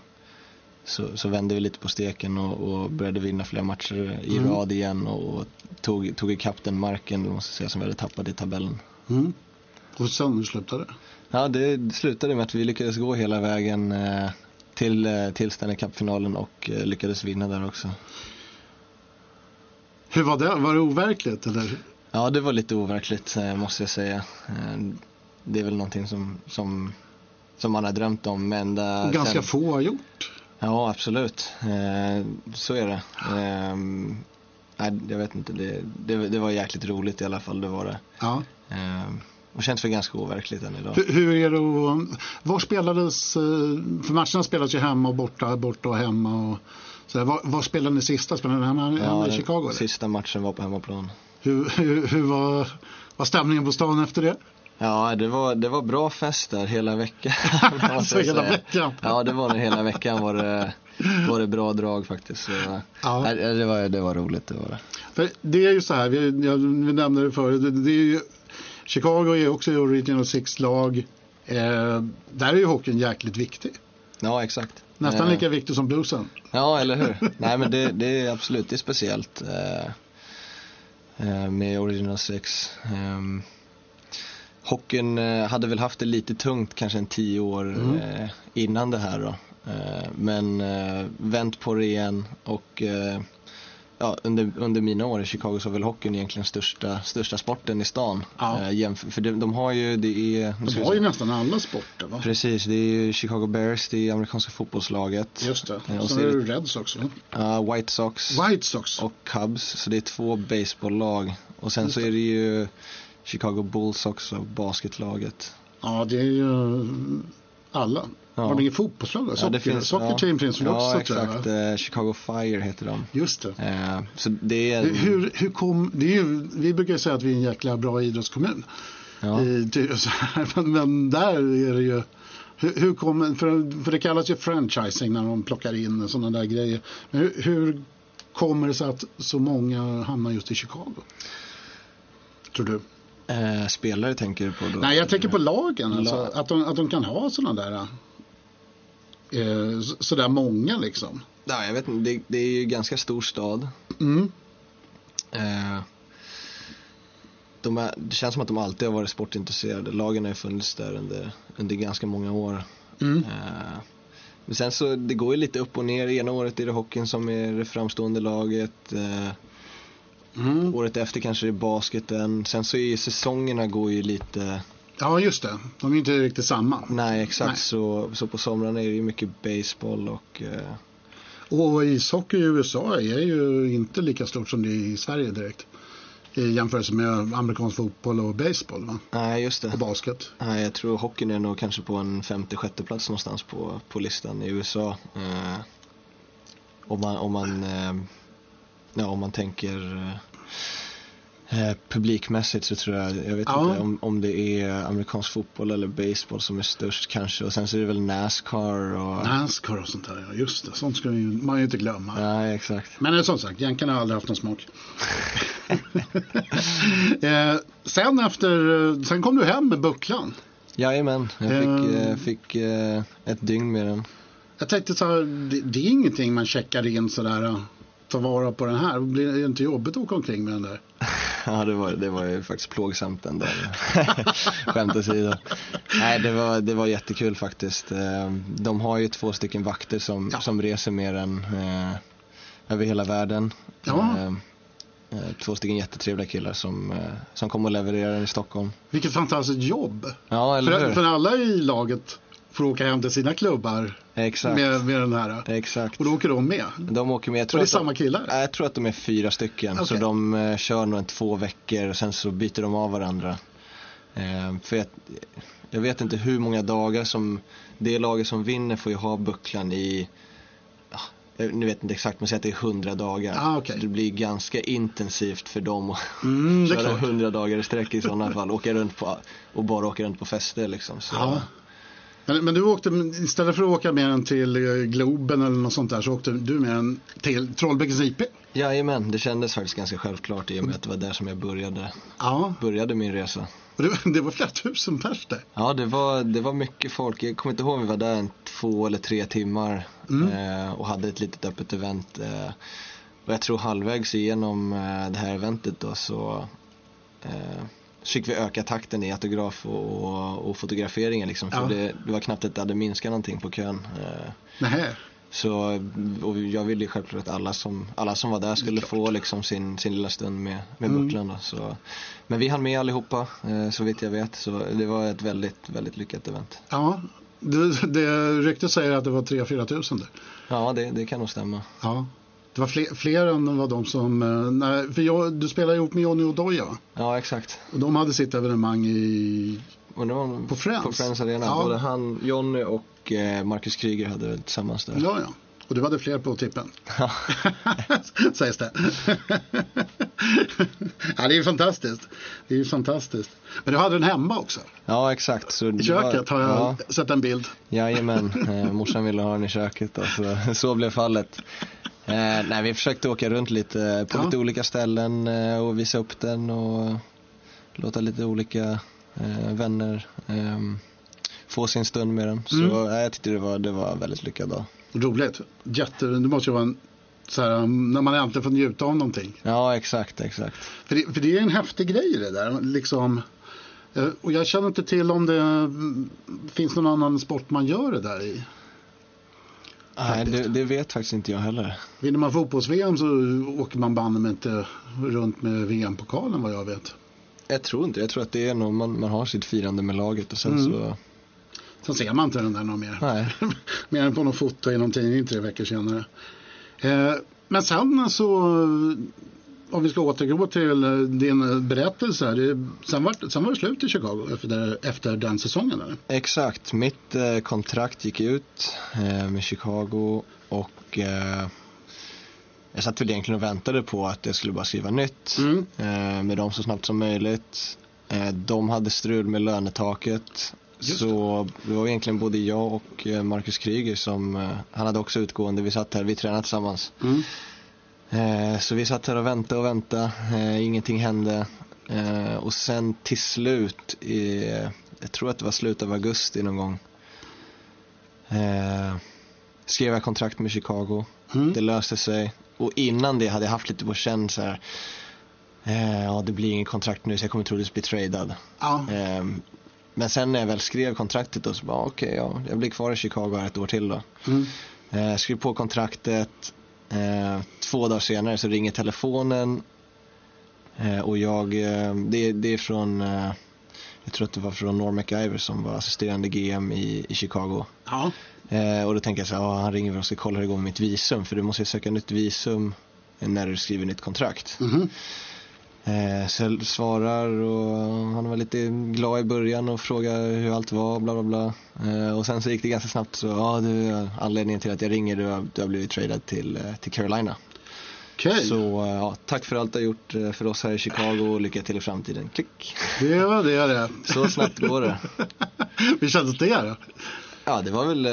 så, så vände vi lite på steken och, och började vinna flera matcher i Mm. rad igen och, och tog, tog ikapp den marken, måste säga, som vi hade tappat i tabellen. Mm. Och sen slutade det? Ja, det slutade med att vi lyckades gå hela vägen eh, till, eh, till Stanley Cup-finalen och eh, lyckades vinna där också. Hur var det? Var det overkligt eller? Ja, det var lite overkligt eh, måste jag säga. Eh, Det är väl någonting som, som, som man har drömt om. Men där, Och ganska sen, få har gjort. Ja, absolut. Eh, Så är det. Eh, Nej, jag vet inte. Det, det, det var jäkligt roligt i alla fall. Det var det. Ja. Eh, Och känns väl ganska overkligt än idag. Hur, hur är det att, var spelades, eh, för matcherna spelas ju hemma och borta, borta och hemma och så var, var spelade ni sista? Spelade ni hemma, hemma Ja, i den Chicago? Eller? Sista matchen var på hemmaplan. Hur, hur, hur var, var stämningen på stan efter det? Ja, det var, det var bra fest där hela veckan. Alltså hela veckan? Ja, det var det hela veckan var det, var det bra drag faktiskt. Så, Ja. nej, det, var, det var roligt, det var det. För det är ju så här, vi, jag, vi nämnde det förut, det, det är ju, Chicago är också Original Six-lag. Eh, där är ju hockeyn jäkligt viktig. Ja, exakt. Nästan Eh, lika viktig som bluesen. Ja, eller hur? Nej, men det, det är absolut, det är speciellt eh, eh, med Original Six. Um, hockeyn eh, hade väl haft det lite tungt kanske en tio år Mm. eh, innan det här då. Eh, men eh, vänt på det igen och ja, under, under mina år i Chicago så var väl hockeyn egentligen största, största sporten i stan. Ja. För de, de har ju, det är... De har ju nästan alla sporter va? Precis, det är ju Chicago Bears, det är amerikanska fotbollslaget. Just det. Och Sen är det det- Reds också. Uh, White Sox White Sox. och Cubs, så det är två baseballlag. Och sen Just så är det ju Chicago Bulls också, basketlaget. Ja, det är ju alla. Ja. Har de inget fotbollslag? Socker, Soccer team finns väl ja, också jag? exakt. va? Eh, Chicago Fire heter de. Just det. Eh, så det är... Hur, hur kom, det är ju, vi brukar ju säga att vi är en jäkla bra idrottskommun. ja. I, men, men där är det ju, hur, hur kom, för, för det kallas ju franchising när de plockar in sådana där grejer. Men hur, hur kommer det sig att så många hamnar just i Chicago? Tror du? Eh, spelare tänker du på då? Nej, jag tänker på lagen. Alltså, Lag. att, de, att de kan ha sådana där, eh, så- sådär många liksom. Ja, jag vet inte, det, det är ju ganska stor stad. Mm. Eh, de är, det känns som att de alltid har varit sportintresserade. Lagen har ju funnits där under, under ganska många år. Mm. Eh, Men sen så, det går ju lite upp och ner. Ena året är det hockeyn som är det framstående laget. Eh, Mm. året efter kanske det är basketen. Sen så är ju säsongerna går ju lite, Ja, just det. De är inte riktigt samma. nej exakt Nej. Så, så på somrarna är det ju mycket baseball och eh, Och ishockey i USA är ju inte lika stort som det är i Sverige direkt. I jämförelse med amerikansk fotboll och baseball va? nej just det. och basket. Nej, jag tror hockeyn är nog kanske på en femte, sjätte plats någonstans på, på listan i USA. Eh, om man, om man, eh, ja, om man tänker eh, publikmässigt så tror jag, jag vet Ja. inte om, om det är amerikansk fotboll eller baseball som är störst kanske. Och sen så är det väl Nascar och... Nascar och sånt där, ja just det. Sånt ska man ju inte glömma. Nej, exakt. Men eh, som sagt, jänkarna har aldrig haft någon smak. eh, sen efter, eh, sen kom du hem med bucklan. Jajamän, jag fick, Eh. fick ett dygn med den. Jag tänkte så här, det, det är ingenting man checkar in sådär. Ta vara på den här. Blir det inte jobbigt att åka omkring med den där? Ja, det var, det var ju faktiskt plågsamt den där. Skämt åsido. Nej, det var, det var jättekul faktiskt. Eh, De har ju två stycken vakter som, Ja. som reser med den eh, över hela världen. Ja. Eh, eh, Två stycken jättetrevliga killar som, eh, som kommer och levererar den i Stockholm. Vilket fantastiskt jobb. Ja, eller För, hur? för alla i laget får åka hem till sina klubbar Exakt. med, med den här. Exakt. Och då åker de med. De åker med. Jag Och tror, det är de, samma killar. Nej, jag tror att de är fyra stycken. Så Okej. de eh, kör nog en två veckor och sen så byter de av varandra. Eh, för jag, jag vet inte hur många dagar som det laget som vinner får ju ha bucklan i, ah, jag nu vet inte exakt, men säg att det är 100 dagar. Ah. Så det blir ganska intensivt för dem att Mm, köra klart. 100 dagar i sträck i sådana fall. Åka runt på, och bara åka runt på fester liksom. Så, Ja. Men, men du åkte, istället för att åka med den till eh, Globen eller något sånt där så åkte du med den till Trollbäckens IP. Jajamän, det kändes faktiskt ganska självklart i och med att det var där som jag började, Ja, började min resa. det, det var flera tusen pers där. Ja, det var, det var mycket folk. Jag kommer inte ihåg om vi var där en två eller tre timmar eh, och hade ett litet öppet event. Eh, och jag tror halvvägs igenom eh, det här eventet då så eh, så fick vi öka takten i autograf och, och, och fotograferingen liksom. För Ja. det, det var knappt att det hade minskat någonting på kön. Eh, Nähä. så och jag ville ju självklart att alla som, alla som var där skulle få liksom sin, sin lilla stund med, med Mm. Butlen. Då, så. Men vi hann med allihopa eh, så vitt jag vet. Så det var ett väldigt, väldigt lyckat event. Ja, det, det ryktet säger att det var 3-4 tusen där. Ja, det, det kan nog stämma. Ja. Det var fler, fler än vad de som, eh, nej, för jag, du spelar ihop med Johnny Odoja va? Ja, exakt. Och de hade sitt evenemang i, På Friends? På Friends Arena. Ja. Både han, Jonny och eh, Marcus Kryger hade väl tillsammans där. ja ja. Och du hade fler på tippen. Ja. Sägs det. ja, det är ju fantastiskt. Det är ju fantastiskt. Men du hade den hemma också. ja, exakt. Så I det köket har jag Ja, sett en bild. jajamän. Eh, morsan ville ha den i köket. Så, så blev fallet. Eh, nej, vi försökte åka runt lite på Ja. lite olika ställen eh, och visa upp den och låta lite olika eh, vänner eh, få sin stund med den. Så Mm. jag tyckte det var, det var väldigt lyckad dag. Roligt. Jätte, det måste ju vara en, så här, um, när man äntligen får njuta av någonting. Ja, exakt, exakt. För det, för det är en häftig grej det där. Liksom, eh, och jag känner inte till om det mm, finns någon annan sport man gör det där i. Nej, det, det vet faktiskt inte jag heller. Vinner man fotbolls-VM så åker man banne mig inte runt med VM-pokalen vad jag vet. Jag tror inte Jag tror att det är nog man, man har sitt firande med laget och sen Mm. så... Sen ser man inte den där någon mer. Nej. mer än på någon foto i någon tidning tre veckor senare. Eh, men sen så, om vi ska återgå till eh, din berättelse. här, Det, sen, var, sen var det slut i Chicago efter, efter den säsongen. Eller? Exakt. Mitt eh, kontrakt gick ut eh, med Chicago och eh, jag satt väl egentligen och väntade på att jag skulle bara skriva nytt Mm. eh, med dem så snabbt som möjligt. Eh, de hade strul med lönetaket. Just så det var egentligen både jag och eh, Marcus Kryger som, eh, han hade också utgående, vi satt här, vi tränade tillsammans. Mm. Eh, så vi satt här och väntade och väntade, eh, ingenting hände. Eh, och sen till slut, i, jag tror att det var slutet av augusti någon gång, skrev jag kontrakt med Chicago. Mm. Det löste sig. Och innan det hade jag haft lite på känn så här, ja det blir ingen kontrakt nu så jag kommer troligtvis bli tradad. Ja. Men sen när jag väl skrev kontraktet då så bara okej, ja, jag blir kvar i Chicago här ett år till då. Mm. Skrev på kontraktet. Eh, två dagar senare så ringer telefonen. Eh, och jag, eh, det, det är från, eh, jag tror att det var från Norm McIver som var assisterande GM i, i Chicago. Ja. Eh, och då tänker jag så här, han ringer väl och ska kolla hur det går med mitt visum. För du måste ju söka nytt visum när du skriver nytt kontrakt. Mhm. Eh, svarar och han var lite glad i början och frågade hur allt var, bla bla bla. Eh, och sen så gick det ganska snabbt så, ja du, anledningen till att jag ringer, du har, du har blivit tradad till, eh, till Carolina. Okej, Så eh, ja, tack för allt du har gjort eh, för oss här i Chicago och lycka till i framtiden. Klick! det var det det. Så snabbt går det. Hur kändes det då? Ja, det var väl,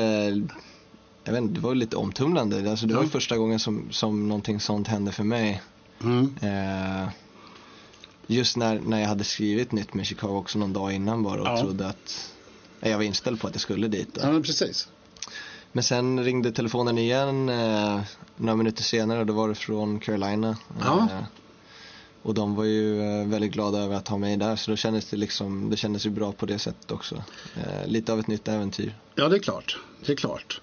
jag vet inte, det var väl lite omtumlande. Alltså, det var ju första gången som, som någonting sånt hände för mig. Mm. Eh, just när, när jag hade skrivit nytt med Chicago också någon dag innan bara och Ja. trodde att jag var inställd på att jag skulle dit. Då. Ja, men precis. Men sen ringde telefonen igen eh, några minuter senare och då var det från Carolina. Ja. Eh, och de var ju eh, väldigt glada över att ha mig där så då kändes det liksom, det kändes ju bra på det sättet också. Eh, lite av ett nytt äventyr. Ja, det är klart. Det är klart.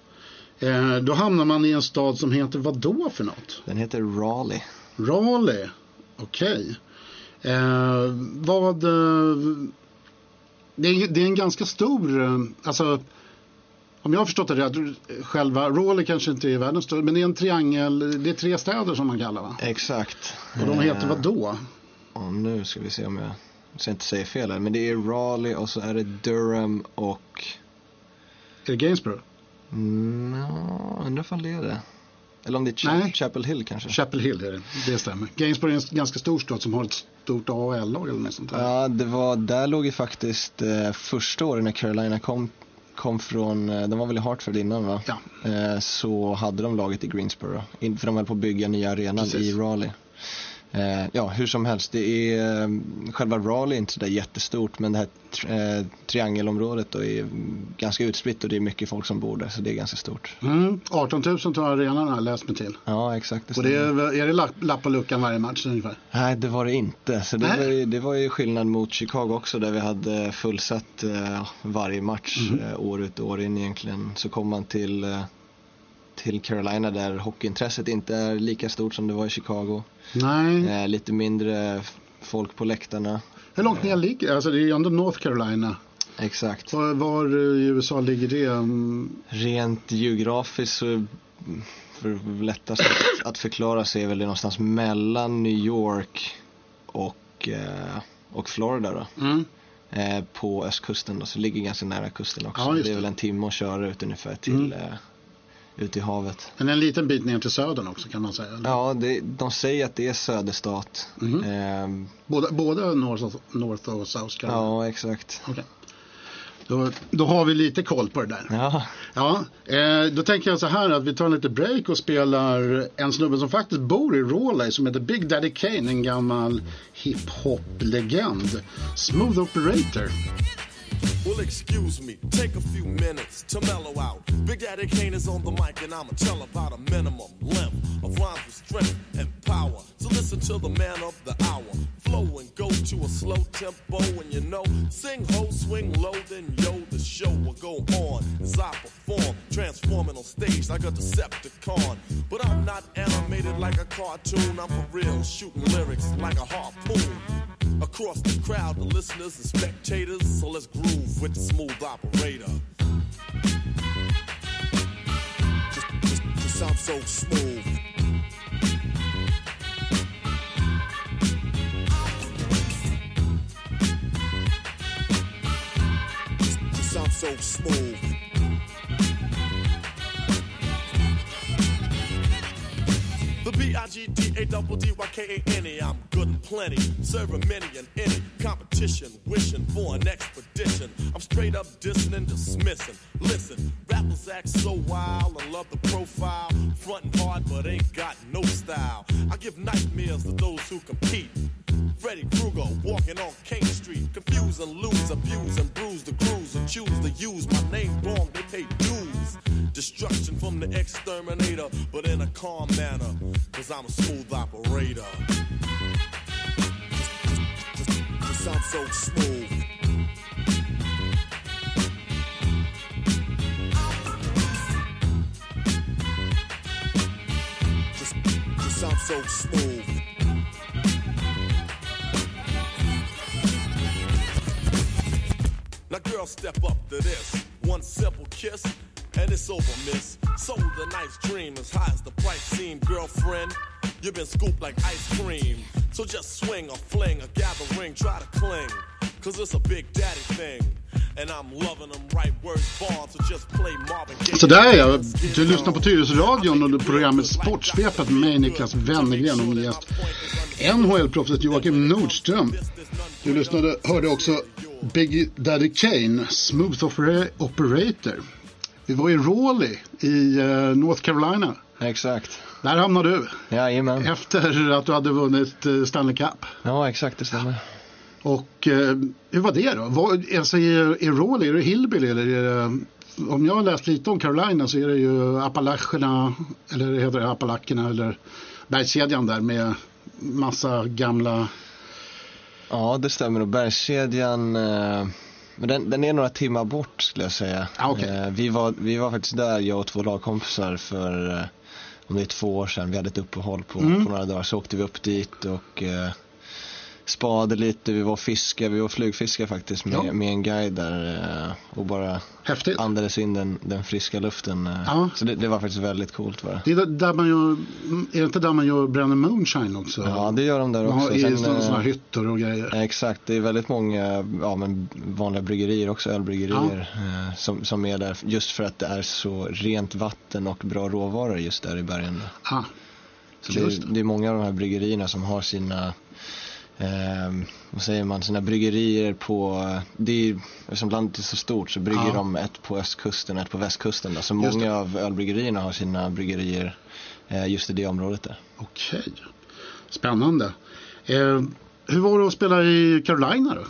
Eh, då hamnar man i en stad som heter vad då för något? Den heter Raleigh. Raleigh. Okej. Eh, vad... Eh, det, är, det är en ganska stor... Eh, alltså, om jag har förstått det rätt, själva Raleigh kanske inte är världens största, men det är en triangel, det är tre städer som man kallar va? Exakt. Och de heter Eh, vad då? Och nu ska vi se om jag, så jag inte säger fel här. Men det är Raleigh och så är det Durham och... Är det Gainsborough? Mm, ja, undrar ifall det är det. Eller om det är Cha- Nej. Chapel Hill kanske. Chapel Hill är det, det stämmer. Gainsborough är en ganska stor stad som har ett stort AHL-lag eller något sånt där. Ja, det var, där låg ju faktiskt eh, första året när Carolina kom, kom från, eh, de var väl i Hartford innan va? Ja. Eh, så hade de laget i Greensboro. För de höll på att bygga nya arenan Precis. i Raleigh. Eh, ja, hur som helst, det är, eh, själva Raleigh är inte sådär jättestort men det här eh, triangelområdet då är ganska utspritt och det är mycket folk som bor där så det är ganska stort. Mm, 18 000 tar arenan har jag läst mig till. Ja, exakt. Det Och det är, är det lapp, lapp på luckan varje match ungefär? Nej, det var det inte. Så det, var ju, det var ju skillnad mot Chicago också där vi hade fullsatt eh, varje match Mhm. eh, år ut och år in egentligen. Så kom man till, eh, till Carolina där hockeyintresset inte är lika stort som det var i Chicago. Nej. Eh, lite mindre folk på läktarna. Hur långt ner ligger Alltså det är ju ändå North Carolina. Exakt. Var, var i USA ligger det? Mm, Rent geografiskt så för lättast att, att förklara så är väl det någonstans mellan New York och, eh, och Florida då. Mm. eh, på östkusten då, så det ligger ganska nära kusten också. Ja, just det är det. väl en timme att köra ut ungefär till Mm. eh, ut i havet. Men en liten bit ner till södern också kan man säga. eller? Ja, det, de säger att det är söderstat. Mhm. Ehm, Båda, båda North, och- North och South Carolina? ja, exakt. Okej. Då, då har vi lite koll på det där. Ja, Ja, eh, då tänker jag så här att vi tar en lite break och spelar en snubbe som faktiskt bor i Raleigh som heter Big Daddy Kane, en gammal hiphop-legend. Smooth Operator. Well, excuse me, take a few minutes to mellow out. Big Daddy Kane is on the mic, and I'ma tell about a minimum length of rhymes with strength and power. So listen to the man of the hour. Flow and go to a slow tempo, and you know, sing ho, swing low, then yo, the show will go on as I perform, transforming on stage like a Decepticon. But I'm not animated like a cartoon, I'm for real, shooting lyrics like a harpoon across the crowd, the listeners and spectators. So let's groove with the smooth operator. Just, just, just I'm so smooth. I'm so smooth. The B-I-G-D-A-double-D-Y-K-A-N-E I'm good and plenty, serving many and any competition, wishing for an expedition. I'm straight up dissing and dismissing. Listen, rappers act so wild and love the profile, fronting hard but ain't got no style. I give nightmares to those who compete. Freddy Krueger walking on King Street, confuse and lose, abuse and bruise the crews and choose to use my name wrong. They pay dues. Destruction from the exterminator, but in a calm manner, cause I'm a smooth operator. I'm so smooth. Just, just so smooth. Now, girl, step up to this. One simple kiss, and it's over, miss. Sold a nice dream as high as the price seemed, girlfriend. You've been scooped like ice cream. So just swing or fling or gather ring, try to cling. Cause it's a big daddy thing. And I'm loving them right words born, so just play Marvin Gaye. Så där ja, du lyssnar på Tyresöradion och programmet Sportsvepet med mig Niklas Wennergren och min gäst NHL-proffset Joakim Nordström. Du lyssnade, hörde också Big Daddy Kane, Smooth Opera- Operator. Vi var i Raleigh i eh, North Carolina. exakt. Där hamnade du Jajamän. efter att du hade vunnit eh, Stanley Cup. Ja, exakt, det stämmer. Och eh, hur var det då? Var, alltså, är, är Raleigh, är det Hillbilly eller är det, om jag har läst lite om Carolina så är det ju Appalacherna, eller heter det Appalacherna eller bergskedjan där med massa gamla, Ja, det stämmer. Och bergskedjan, eh, men den, den är några timmar bort skulle jag säga. Ah, okej. Eh, vi, var, vi var faktiskt där, jag och två lagkompisar för, eh, om det är två år sedan, vi hade ett uppehåll på, Mm. på några dagar, så åkte vi upp dit och eh, spade lite, vi var och fiskade, vi var flugfiskade faktiskt med, Ja. med en guide där eh, och bara Häftigt. andades in den, den friska luften. eh. Ja. Så det, det var faktiskt väldigt coolt. Var det. Är där man gör, är det inte där man gör bränner moonshine också? Ja, det gör de där Man har också. i Sen, sådana, eh, sådana hytter och grejer. Exakt, det är väldigt många ja, men vanliga bryggerier också, ölbryggerier eh, som, som är där just för att det är så rent vatten och bra råvaror just där i bergen. Ah, Så det, är, det är många av de här bryggerierna som har sina eh, vad säger man, sina bryggerier på, det är, eftersom landet är så stort så brygger Ja. de ett på östkusten och ett på västkusten. Då. Så Just många det. av ölbryggerierna har sina bryggerier eh, just i det området där. Okej, spännande. Eh, hur var det att spela i Carolina då?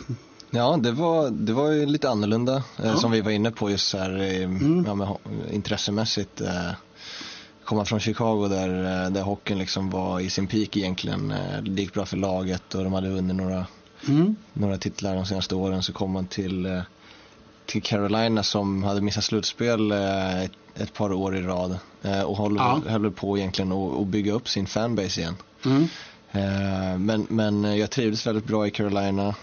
Ja, det var, det var ju lite annorlunda eh, Ja. Mm. som vi var inne på just så här, eh, ja, men, ho- intressemässigt. Komma från Chicago där, eh, där hockeyn liksom var i sin peak egentligen. Eh, det gick bra för laget och de hade vunnit några, Mm. några titlar de senaste åren. Så kom man till, eh, till Carolina som hade missat slutspel ett, ett par år i rad. Och håller, Ja. höll på egentligen att bygga upp sin fanbase igen. Mm. Men, men jag trivdes väldigt bra i Carolina.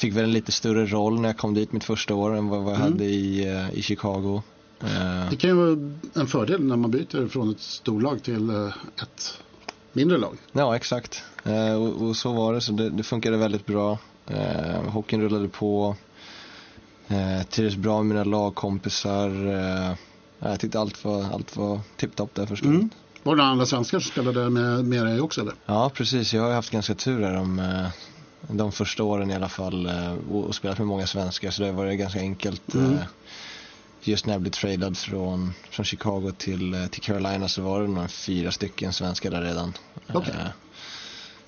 Fick väl en lite större roll när jag kom dit mitt första år än vad jag Mm. hade i, i Chicago. Eh, Det kan ju vara en fördel när man byter från ett storlag till eh, ett mindre lag. Ja, exakt. Eh, Och, och så var det, så det, det funkade väldigt bra. Eh, hockeyn rullade på. Eh, trivdes bra med mina lagkompisar. Eh, jag tyckte allt var, allt var tipptopp där förstås. Mm. Var det andra svenskar som spelade med, med dig också eller? Ja, precis. Jag har haft ganska tur här de, de första åren i alla fall och, och spelat med många svenskar så det har varit ganska enkelt. Mm. Eh, Just när jag blev tradad från, från Chicago till, eh, till Carolina så var det nog fyra stycken svenskar där redan. Okej. Eh,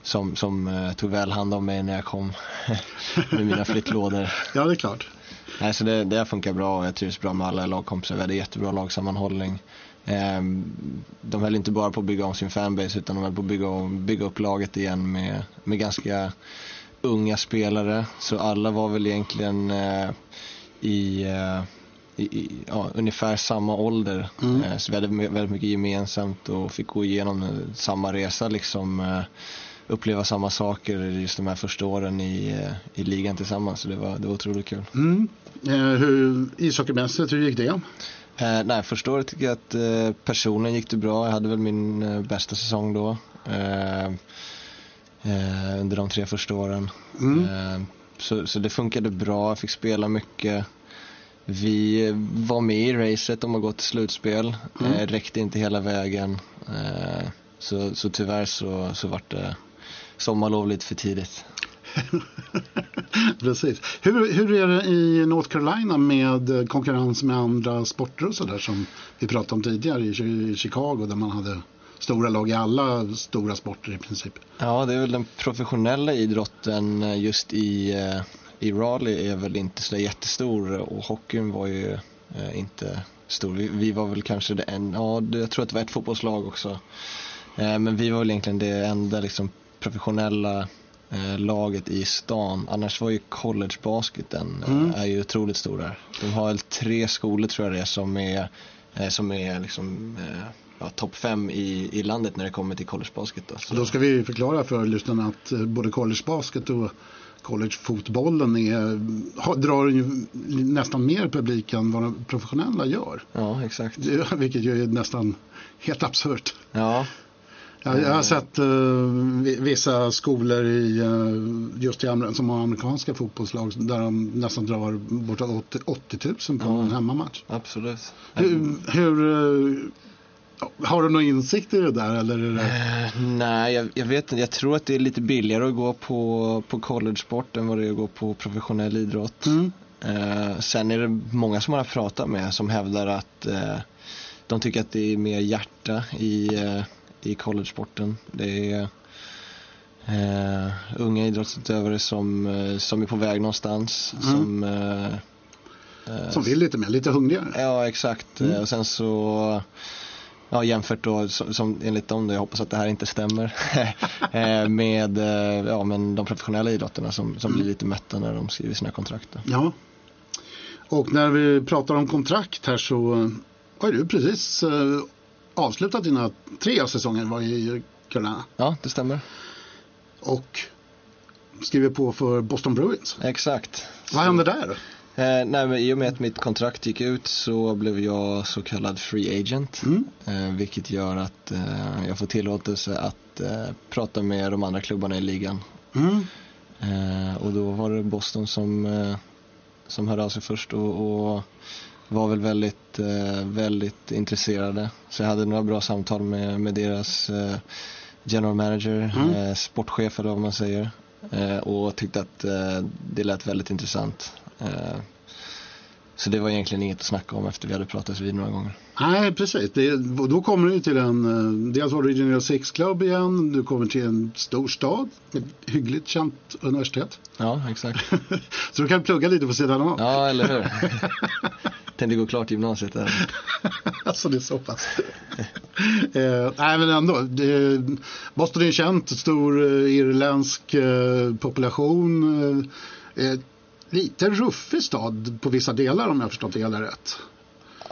Som, som eh, tog väl hand om mig när jag kom med mina flyttlådor. Ja, det är klart. Nej, så det, det funkar bra och jag trivs bra med alla lagkompisar. Vi hade jättebra lagsammanhållning. Ehm, de höll inte bara på att bygga om sin fanbase utan de höll på att bygga, om, bygga upp laget igen med, med ganska unga spelare. Så alla var väl egentligen eh, i, eh, i, ja, ungefär samma ålder. Mm. Eh, så vi hade väldigt mycket gemensamt och fick gå igenom eh, samma resa liksom. Eh, uppleva samma saker just de här första åren i, i ligan tillsammans. Så det var, det var otroligt kul. Mm. Hur, ishockeymässigt, hur gick det? Eh, nej, första året tycker jag att eh, personen gick det bra. Jag hade väl min eh, bästa säsong då. Under de tre första åren. Mm. Så, så det funkade bra, jag fick spela mycket. Vi var med i racet om att gå till slutspel. Mm. Eh, räckte inte hela vägen. Eh, så, så tyvärr så, så vart det sommarlov lite för tidigt. Precis. Hur, hur är det i North Carolina med konkurrens med andra sporter och sådär som vi pratade om tidigare i Chicago där man hade stora lag i alla stora sporter i princip. Ja, det är väl den professionella idrotten eh, just i, eh, i Raleigh är väl inte så jättestor och hockeyn var ju eh, inte stor. Vi, vi var väl kanske det en, ja, jag tror att det var ett fotbollslag också. Eh, Men vi var väl egentligen det enda liksom professionella eh, laget i stan. Annars var ju collegebasketen eh, Mm. är ju otroligt stor där. De har väl tre skolor tror jag det är som är, eh, som är liksom eh, ja, topp fem i, i landet när det kommer till collegebasket. Då. Så- Då ska vi förklara för lyssnarna att både collegebasket och collegefotbollen är, har, drar ju nästan mer publik än vad de professionella gör. Ja, exakt. Det- Vilket ju är nästan helt absurt. Ja, Jag, jag har sett eh, vi- vissa skolor i, eh, just i, som har amerikanska fotbollslag där de nästan drar bortåt 80, 80 000 på en hemmamatch. absolut. Hur, hur eh, har du någon insikt i det där eller det, Eh, nej, jag, jag vet inte. Jag tror att det är lite billigare att gå på, på college-sport än vad det är att gå på professionell idrott. Mm. Eh, sen är det många som man har pratat med som hävdar att eh, de tycker att det är mer hjärta i, i collegesporten. Det är unga idrottsutövare som, som är på väg någonstans. Mm. Som, som vill lite mer, lite hungrigare? Ja, exakt. Mm. Och sen så, ja jämfört då, som, som enligt dem, då, jag hoppas att det här inte stämmer, eh, med eh, ja, men de professionella idrotterna som, som blir lite mätta när de skriver sina kontrakt. Då. Ja. Och när vi pratar om kontrakt här så eh, har du precis avslutat dina tre säsonger var i Carolina. Ja, det stämmer. Och skriver på för Boston Bruins. Exakt. Vad hände där? Eh, nej, men I och med att mitt kontrakt gick ut så blev jag så kallad free agent. Mm. Eh, vilket gör att eh, jag får tillåtelse att eh, prata med de andra klubbarna i ligan. Mm. Eh, och då var det Boston som, eh, som hörde av sig först och, och var väl väldigt, väldigt intresserade. Så jag hade några bra samtal med, med deras general manager, Mm. sportchef eller vad man säger. Och tyckte att det lät väldigt intressant. Eh, så det var egentligen inget att snacka om efter vi hade pratats vid några gånger. Nej, precis. Det, då kommer du till en, dels var du i Regional Six Club igen, du kommer till en stor stad med ett hyggligt känt universitet. Ja, exakt. Så du kan plugga lite på sidan av. Ja, eller hur? Tänkte gå klart gymnasiet där. alltså det är så pass. eh, nej men ändå. Det, Boston är känt, stor eh, irländsk eh, population. Eh, eh, lite ruffig stad på vissa delar om jag förstått det hela rätt.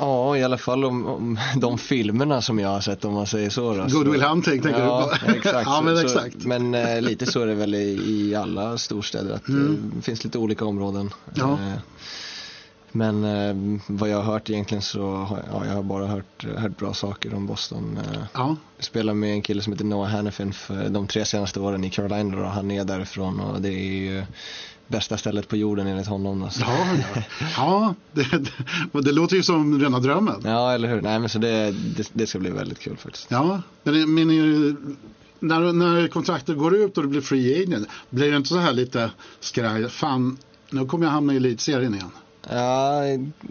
Ja, i alla fall om, om de filmerna som jag har sett om man säger så. Då. Good Will Så- Hunting tänker ja, du på? Exakt. ja men Så- exakt. Men eh, lite så är det väl i, i alla storstäder att Mm. det finns lite olika områden. Ja. Eh, men eh, vad jag har hört egentligen så har ja, jag har bara hört, hört bra saker om Boston. Eh, Ja, jag spelar med en kille som heter Noah Hannafin för de tre senaste åren i Carolina och han är därifrån och det är ju bästa stället på jorden enligt honom. Alltså. ja, ja. ja det, det, det låter ju som rena drömmen. Ja, eller hur? Nej, men så det, det, det ska bli väldigt kul faktiskt. Ja, men, det- men är- när, när kontraktet går ut och du blir free agent, blir det inte så här lite skraj, fan, nu kommer jag hamna i elitserien igen. Ja,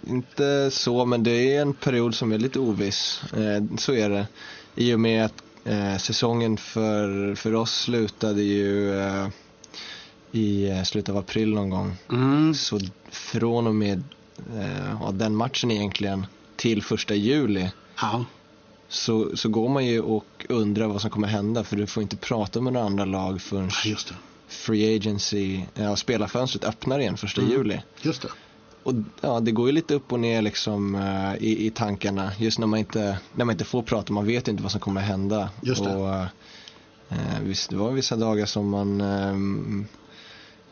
inte så, men det är en period som är lite oviss. Eh, så är det. I och med att eh, säsongen för, för oss slutade ju eh, i eh, slutet av april någon gång. Mm. Så från och med eh, ja, den matchen egentligen till första juli Ja, så, så går man ju och undrar vad som kommer hända för du får inte prata med några andra lag förrän just det. free agency, ja, spelarfönstret öppnar igen första Mm. juli. Just det. Och ja, det går ju lite upp och ner liksom eh, i, i tankarna just när man, inte, när man inte får prata, man vet inte vad som kommer hända. Just det. Och, eh, visst, det var vissa dagar som man ehm,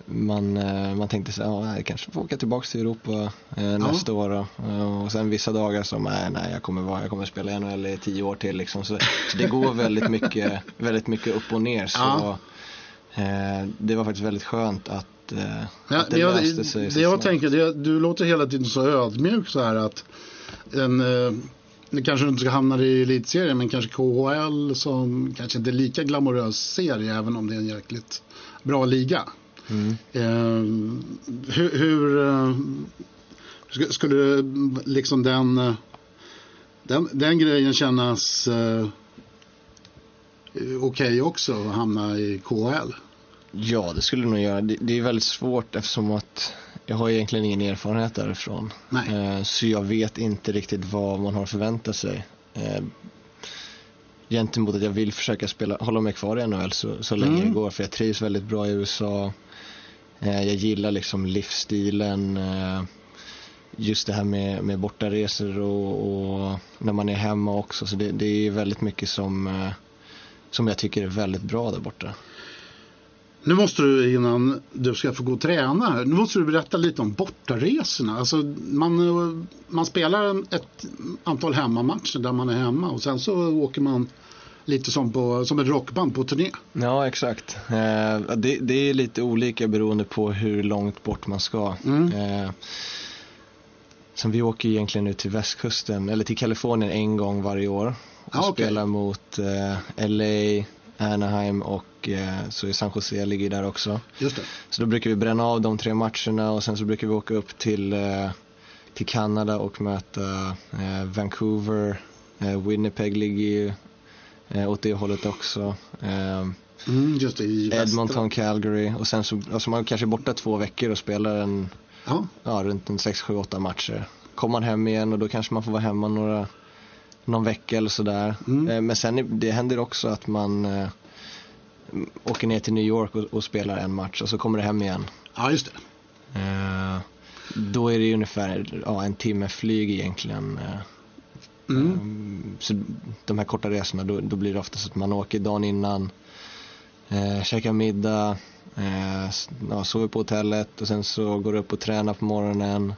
man, eh, man tänkte så här, ja, jag kanske får åka tillbaka till Europa eh, nästa år då. Eh, Och sen vissa dagar som, nej, nej jag kommer, vara, jag kommer spela i NHL i tio år till liksom. Så, så det går väldigt mycket, väldigt mycket upp och ner. Så, Ja. eh, det var faktiskt väldigt skönt att, eh, Ja, att det det jag, löste sig så det jag snabbt. tänker, det, du låter hela tiden så ödmjuk så här att en, eh, nu kanske du inte ska hamna i elitserien men kanske KHL som kanske inte är lika glamorös serie även om det är en jäkligt bra liga. Mm. Eh, hur, hur eh, sk- skulle liksom den, eh, den, den grejen kännas eh, okej också att hamna i KHL? Ja, det skulle det nog göra. Det, det är väldigt svårt eftersom att jag har egentligen ingen erfarenhet därifrån. Nej. Eh, så jag vet inte riktigt vad man har att förvänta sig. Eh, gentemot att jag vill försöka spela, hålla mig kvar i NHL så, så länge Mm. det går. För jag trivs väldigt bra i USA. Eh, jag gillar liksom livsstilen. Eh, just det här med, med bortaresor och, och när man är hemma också. Så det, det är väldigt mycket som, eh, som jag tycker är väldigt bra där borta. Nu måste du innan du ska få gå och träna här, nu måste du berätta lite om bortaresorna. Alltså man, man spelar ett antal hemmamatcher där man är hemma och sen så åker man lite som, på, som ett rockband på turné. Ja, exakt. Eh, det, det är lite olika beroende på hur långt bort man ska. Mm. Eh, sen vi åker egentligen ut till västkusten, eller till Kalifornien en gång varje år. Och Ah, okej. spelar mot eh, LA, Anaheim och eh, så är San Jose ligger där också. Just det. Så då brukar vi bränna av de tre matcherna och sen så brukar vi åka upp till, eh, till Kanada och möta eh, Vancouver. Winnipeg ligger ju eh, åt det hållet också. Eh, Mm, just det i. Edmonton, Calgary och sen så, alltså man kanske är borta två veckor och spelar en, Ja, ja, runt en 6, 7, 8 matcher. Kommer man hem igen och då kanske man får vara hemma några, någon vecka eller sådär. Mm. Eh, men sen det händer också att man eh, åker ner till New York och, och spelar en match och så kommer det hem igen. ja just det. Eh, då är det ungefär ja, en timme flyg egentligen. Eh, Mm. Mm, Så de här korta resorna, då, då blir det ofta så att man åker dagen innan Eh, käkar middag, eh, ja, sover på hotellet och sen så går du upp och tränar på morgonen.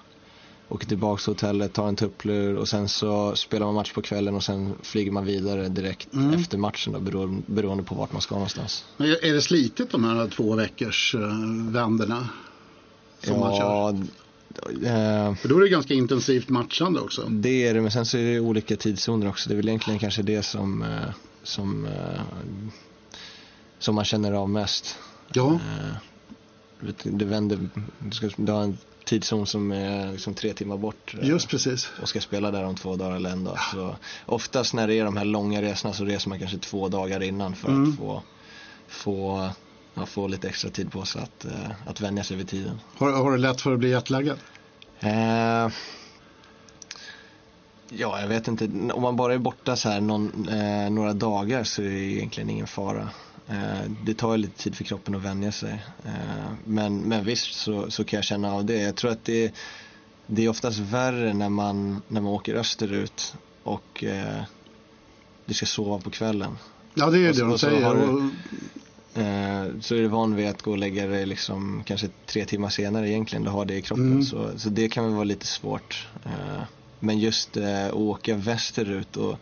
Åker tillbaka till hotellet, tar en tupplur och sen så spelar man match på kvällen och sen flyger man vidare direkt efter matchen då, beroende, beroende på vart man ska någonstans. Men är det slitigt de här två veckors uh, vänderna? Som man kör? ja, eh, För då är det ganska intensivt matchande också. det är det, men sen så är det olika tidszoner också. Det är väl egentligen kanske det som, eh, som, eh, som man känner av mest. Ja, det vänder, du, ska, du har en tidszon som är liksom tre timmar bort just precis. och ska spela där om två dagar eller en dag. Så oftast när det är de här långa resorna så reser man kanske två dagar innan för Mm. att få, få, ja, få lite extra tid på sig att, eh, att vänja sig vid tiden. Har, har du lätt för att bli jetlaggad? Eh, ja, jag vet inte. Om man bara är borta så här någon, eh, några dagar så är det egentligen ingen fara. Eh, det tar ju lite tid för kroppen att vänja sig. Eh, men, men visst så, så kan jag känna av det. Jag tror att det, det är oftast värre när man, när man åker österut och eh, du ska sova på kvällen. Ja, det är ju det de säger. har du- så är du van vid att gå och lägga dig liksom kanske tre timmar senare egentligen, du har det i kroppen. Mm. Så, så det kan väl vara lite svårt. Eh, men just eh, att åka västerut och,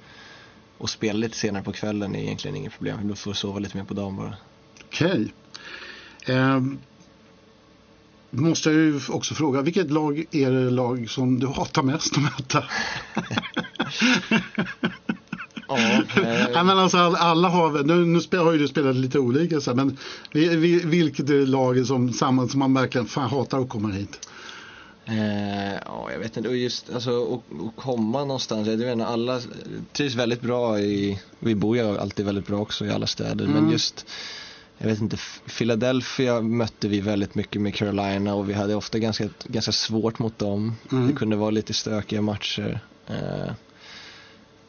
och spela lite senare på kvällen är egentligen inget problem. Du får sova lite mer på dagen bara. Okej. Ehm, måste jag ju också fråga, vilket lag är det lag som du hatar mest att möta? Ja, Nej, men alltså, all- alla har nu, nu har ju du spelat lite olika så här, men vi- vi- vilket är laget som, som man verkligen fan hatar att komma hit? Eh, ja, jag vet inte. Och just alltså, att komma någonstans. Jag inte, alla trivs väldigt bra i, vi bor ju alltid väldigt bra också i alla städer. Men just, jag vet inte, Philadelphia mötte vi väldigt mycket med Carolina och vi hade ofta ganska, ganska svårt mot dem. Mm. Det kunde vara lite stökiga matcher. Eh,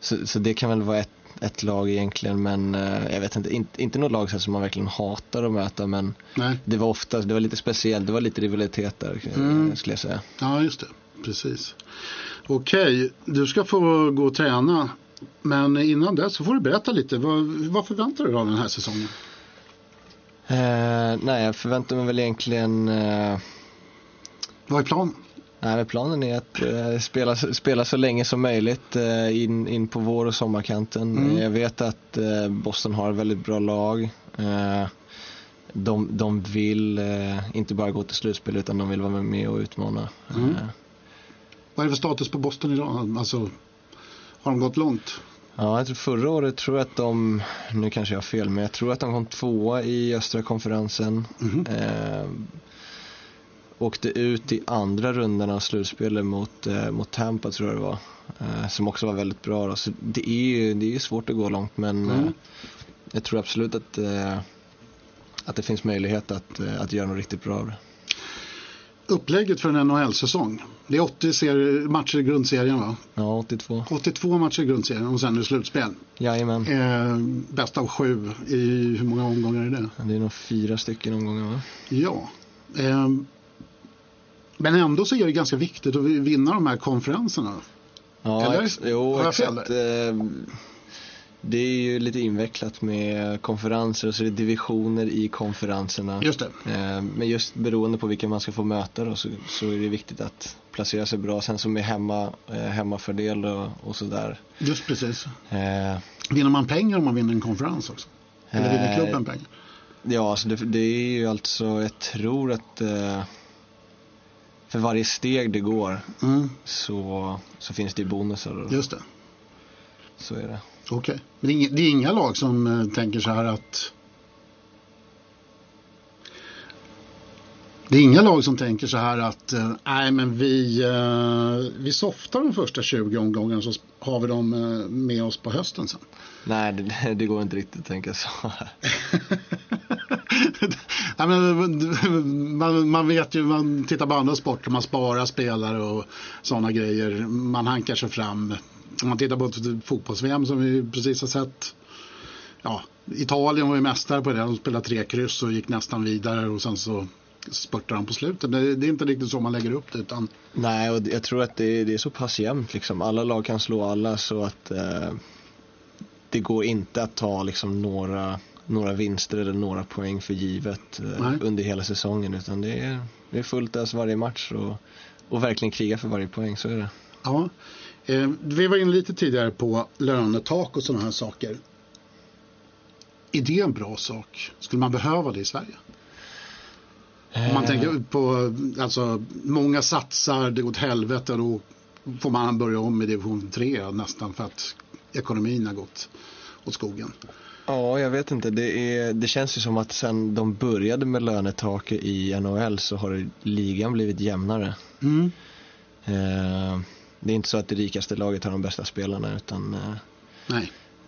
så, så det kan väl vara ett, ett lag egentligen, men eh, jag vet inte, inte, inte något lag som man verkligen hatar att möta, men Nej, det var ofta, det var lite speciellt, det var lite rivalitet där Mm. skulle jag säga. ja just det, precis. Okej, du ska få gå och träna. Men innan dess så får du berätta lite, vad, vad förväntar du dig av den här säsongen? Eh, nej, jag förväntar mig väl egentligen... Eh, Vad är planen? Nej, planen är att eh, spela, spela så länge som möjligt eh, in, in på vår och sommarkanten. Mm. Jag vet att eh, Boston har ett väldigt bra lag. Eh, de, de vill eh, inte bara gå till slutspel utan de vill vara med och utmana. Mm. Eh, Vad är det för status på Boston idag? Alltså, har de gått långt? Ja, jag tror förra året tror jag att de, nu kanske jag har fel, men jag tror att de kom tvåa i östra konferensen. Mhm. Åkte ut i andra rundan av slutspelet mot, eh, mot Tampa tror jag det var. Eh, som också var väldigt bra. Då. Så det är ju det är svårt att gå långt men Mm. eh, jag tror absolut att, eh, att det finns möjlighet att, eh, att göra något riktigt bra av det. Upplägget för en NHL-säsong. Det är 80 serier, matcher i grundserien va? Ja, 82. 82 matcher i grundserien och sen är det slutspel. Jajamän. Eh, bäst av sju. I hur många omgångar är det? Det är nog fyra stycken omgångar va? Ja. Eh, men ändå så är det ganska viktigt att vinna de här konferenserna. Ja, Eller? ex- jo, exakt. Eh, Det är ju lite invecklat med konferenser och så är det divisioner i konferenserna. Just det. Eh, Men just beroende på vilka man ska få möta då, så, så är det viktigt att placera sig bra. Sen som med hemma, eh, hemmafördel och, och sådär. Just precis. Eh, Vinner man pengar om man vinner en konferens också? Eller vinner klubben pengar? Ja, alltså det, det är ju alltså, jag tror att eh, för varje steg det går Mm, så, så finns det ju bonusar. Just det. Så är det. Okej. Men det är, inga, det är inga lag som eh, tänker så här att Det är inga lag som tänker så här att eh, nej men vi, eh, vi softar de första 20 omgångarna så har vi dem med oss på hösten sen. Nej, det, det går inte riktigt att tänka så. man, man vet ju, man tittar på andra sporter, man sparar spelare och sådana grejer. Man hankar sig fram. Om man tittar på ett fotbolls-VM som vi precis har sett. Ja, Italien var ju mästare på det. De spelade tre kryss och gick nästan vidare och sen så spurtar de på slutet. Det, det är inte riktigt så man lägger upp det utan Nej, och jag tror att det, det är så pass jämnt liksom. Alla lag kan slå alla så att eh, det går inte att ta liksom några, några vinster eller några poäng för givet eh, Nej. under hela säsongen utan det är, det är fullt ös varje match och, och verkligen kriga för varje poäng, så är det. Ja. Eh, vi var inne lite tidigare på lönetak och sådana här saker. Är det en bra sak? Skulle man behöva det i Sverige? Om man tänker på, alltså många satsar, det går åt helvete då får man börja om i division 3 nästan för att ekonomin har gått åt skogen. Ja, jag vet inte. Det, är, det känns ju som att sen de började med lönetak i NHL så har ligan blivit jämnare. Mm. Eh, det är inte så att det rikaste laget har de bästa spelarna utan eh,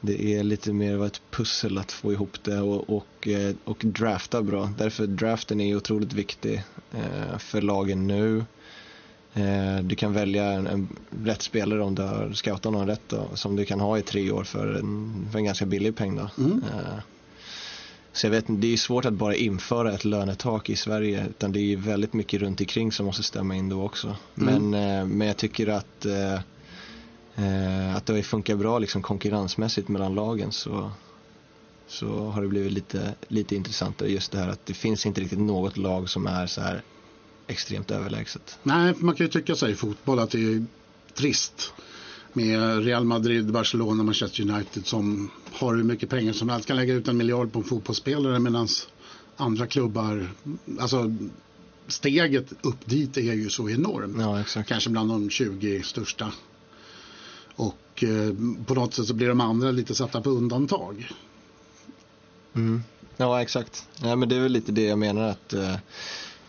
det är lite mer av ett pussel att få ihop det och, och, eh, och drafta bra. Därför draften är otroligt viktig eh, för lagen nu. Eh, Du kan välja en, en rätt spelare om du har scoutat någon rätt då, som du kan ha i tre år för en, för en ganska billig peng. Då. Mm. Eh, Så jag vet det är svårt att bara införa ett lönetak i Sverige utan det är väldigt mycket runt omkring som måste stämma in då också. Mm. Men, eh, men jag tycker att, att det har funkat bra liksom konkurrensmässigt mellan lagen så, så har det blivit lite, lite intressantare just det här att det finns inte riktigt något lag som är så här extremt överlägset. Nej, man kan ju tycka sig i fotboll att det är trist med Real Madrid, Barcelona, Manchester United som har hur mycket pengar som helst kan lägga ut en miljard på en fotbollsspelare medan andra klubbar, alltså steget upp dit är ju så enormt. Ja, exakt. Kanske bland de 20 största. Och eh, på något sätt så blir de andra lite satta på undantag. Mm. Ja, exakt. Ja, men det är väl lite det jag menar att eh,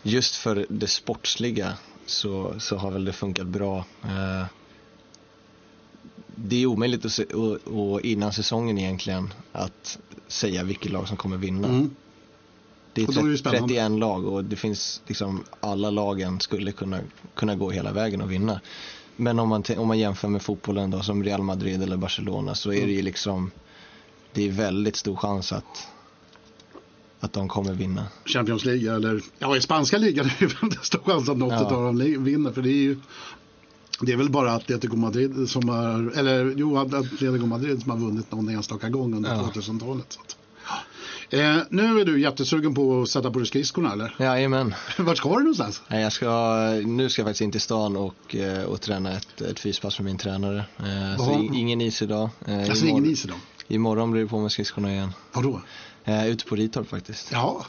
just för det sportsliga så, så har väl det funkat bra. Eh, det är omöjligt att se, och, och innan säsongen egentligen att säga vilket lag som kommer vinna. Mm. Det är, är det ju 30, spännande. 31 lag och det finns liksom alla lagen skulle kunna, kunna gå hela vägen och vinna. Men om man, om man jämför med fotbollen då som Real Madrid eller Barcelona så är det ju liksom det är väldigt stor chans att, att de kommer vinna. Champions League eller ja i spanska ligan är det ju väldigt stor chans att något Ja. av dem vinner för det är ju det är väl bara Atletico Madrid som har eller jo Atletico Madrid som har vunnit någon enstaka gång under Ja. 2000-talet. Så att, ja. eh, nu är du jättesugen på att sätta på dig skridskorna eller? Jajamän. Vart ska du någonstans? Nej, Jag ska, nu ska jag faktiskt in till stan och, eh, och träna ett, ett fyspass med min tränare. Eh, så ingen is idag. Eh, Alltså imorgon- ingen is idag. Imorgon blir det på med skridskorna igen. Vadå? Eh, ute på Ritorp faktiskt. Ja,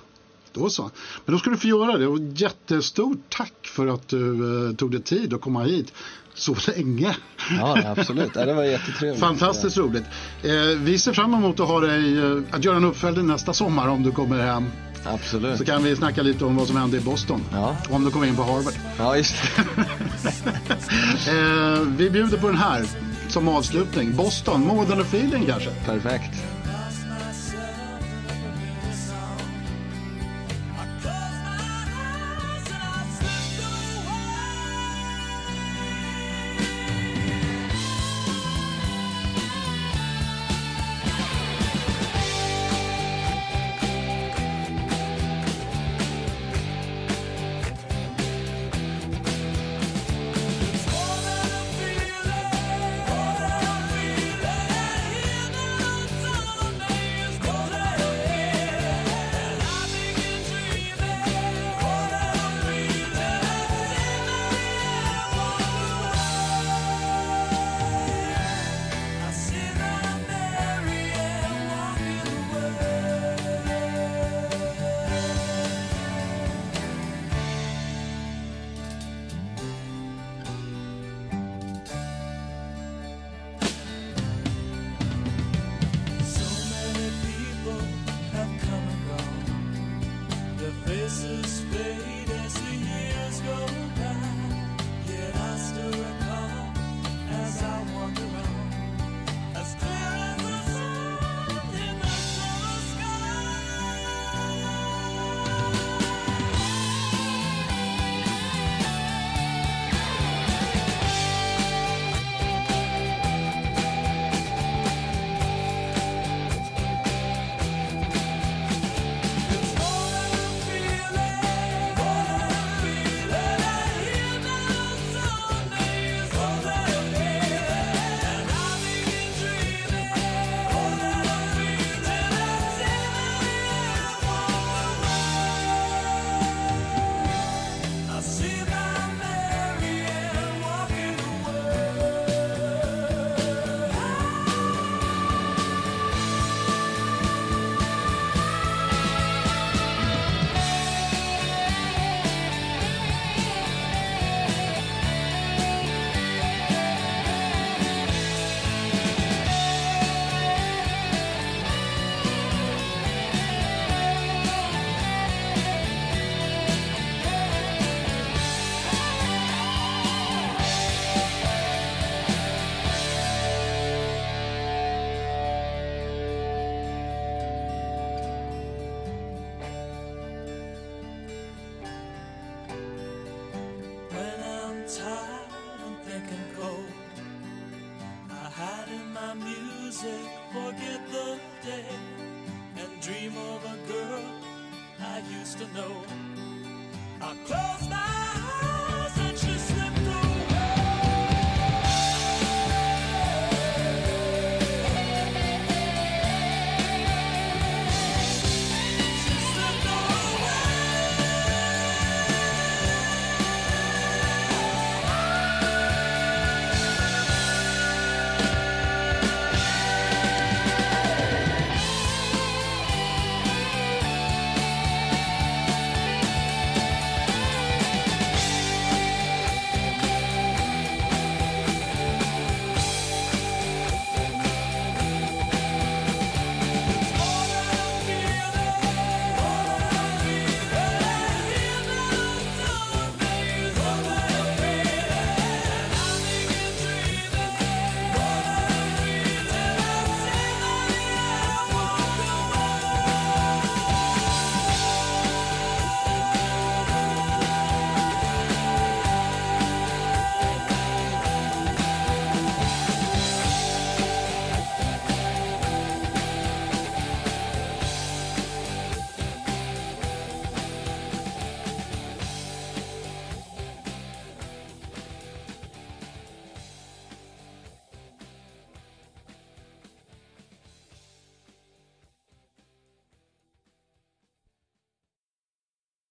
då så. Men då ska du få göra det och jättestort tack för att du eh, tog dig tid att komma hit så länge. Ja, absolut. Ja, det var jättetrevligt. Fantastiskt roligt. Eh, vi ser fram emot att, ha dig, eh, att göra en uppföljning nästa sommar om du kommer hem. Absolut. Så kan vi snacka lite om vad som hände i Boston. Ja. Och om du kommer in på Harvard. Ja, just. Eh, vi bjuder på den här som avslutning. Boston, Modern och Feeling kanske. Perfekt.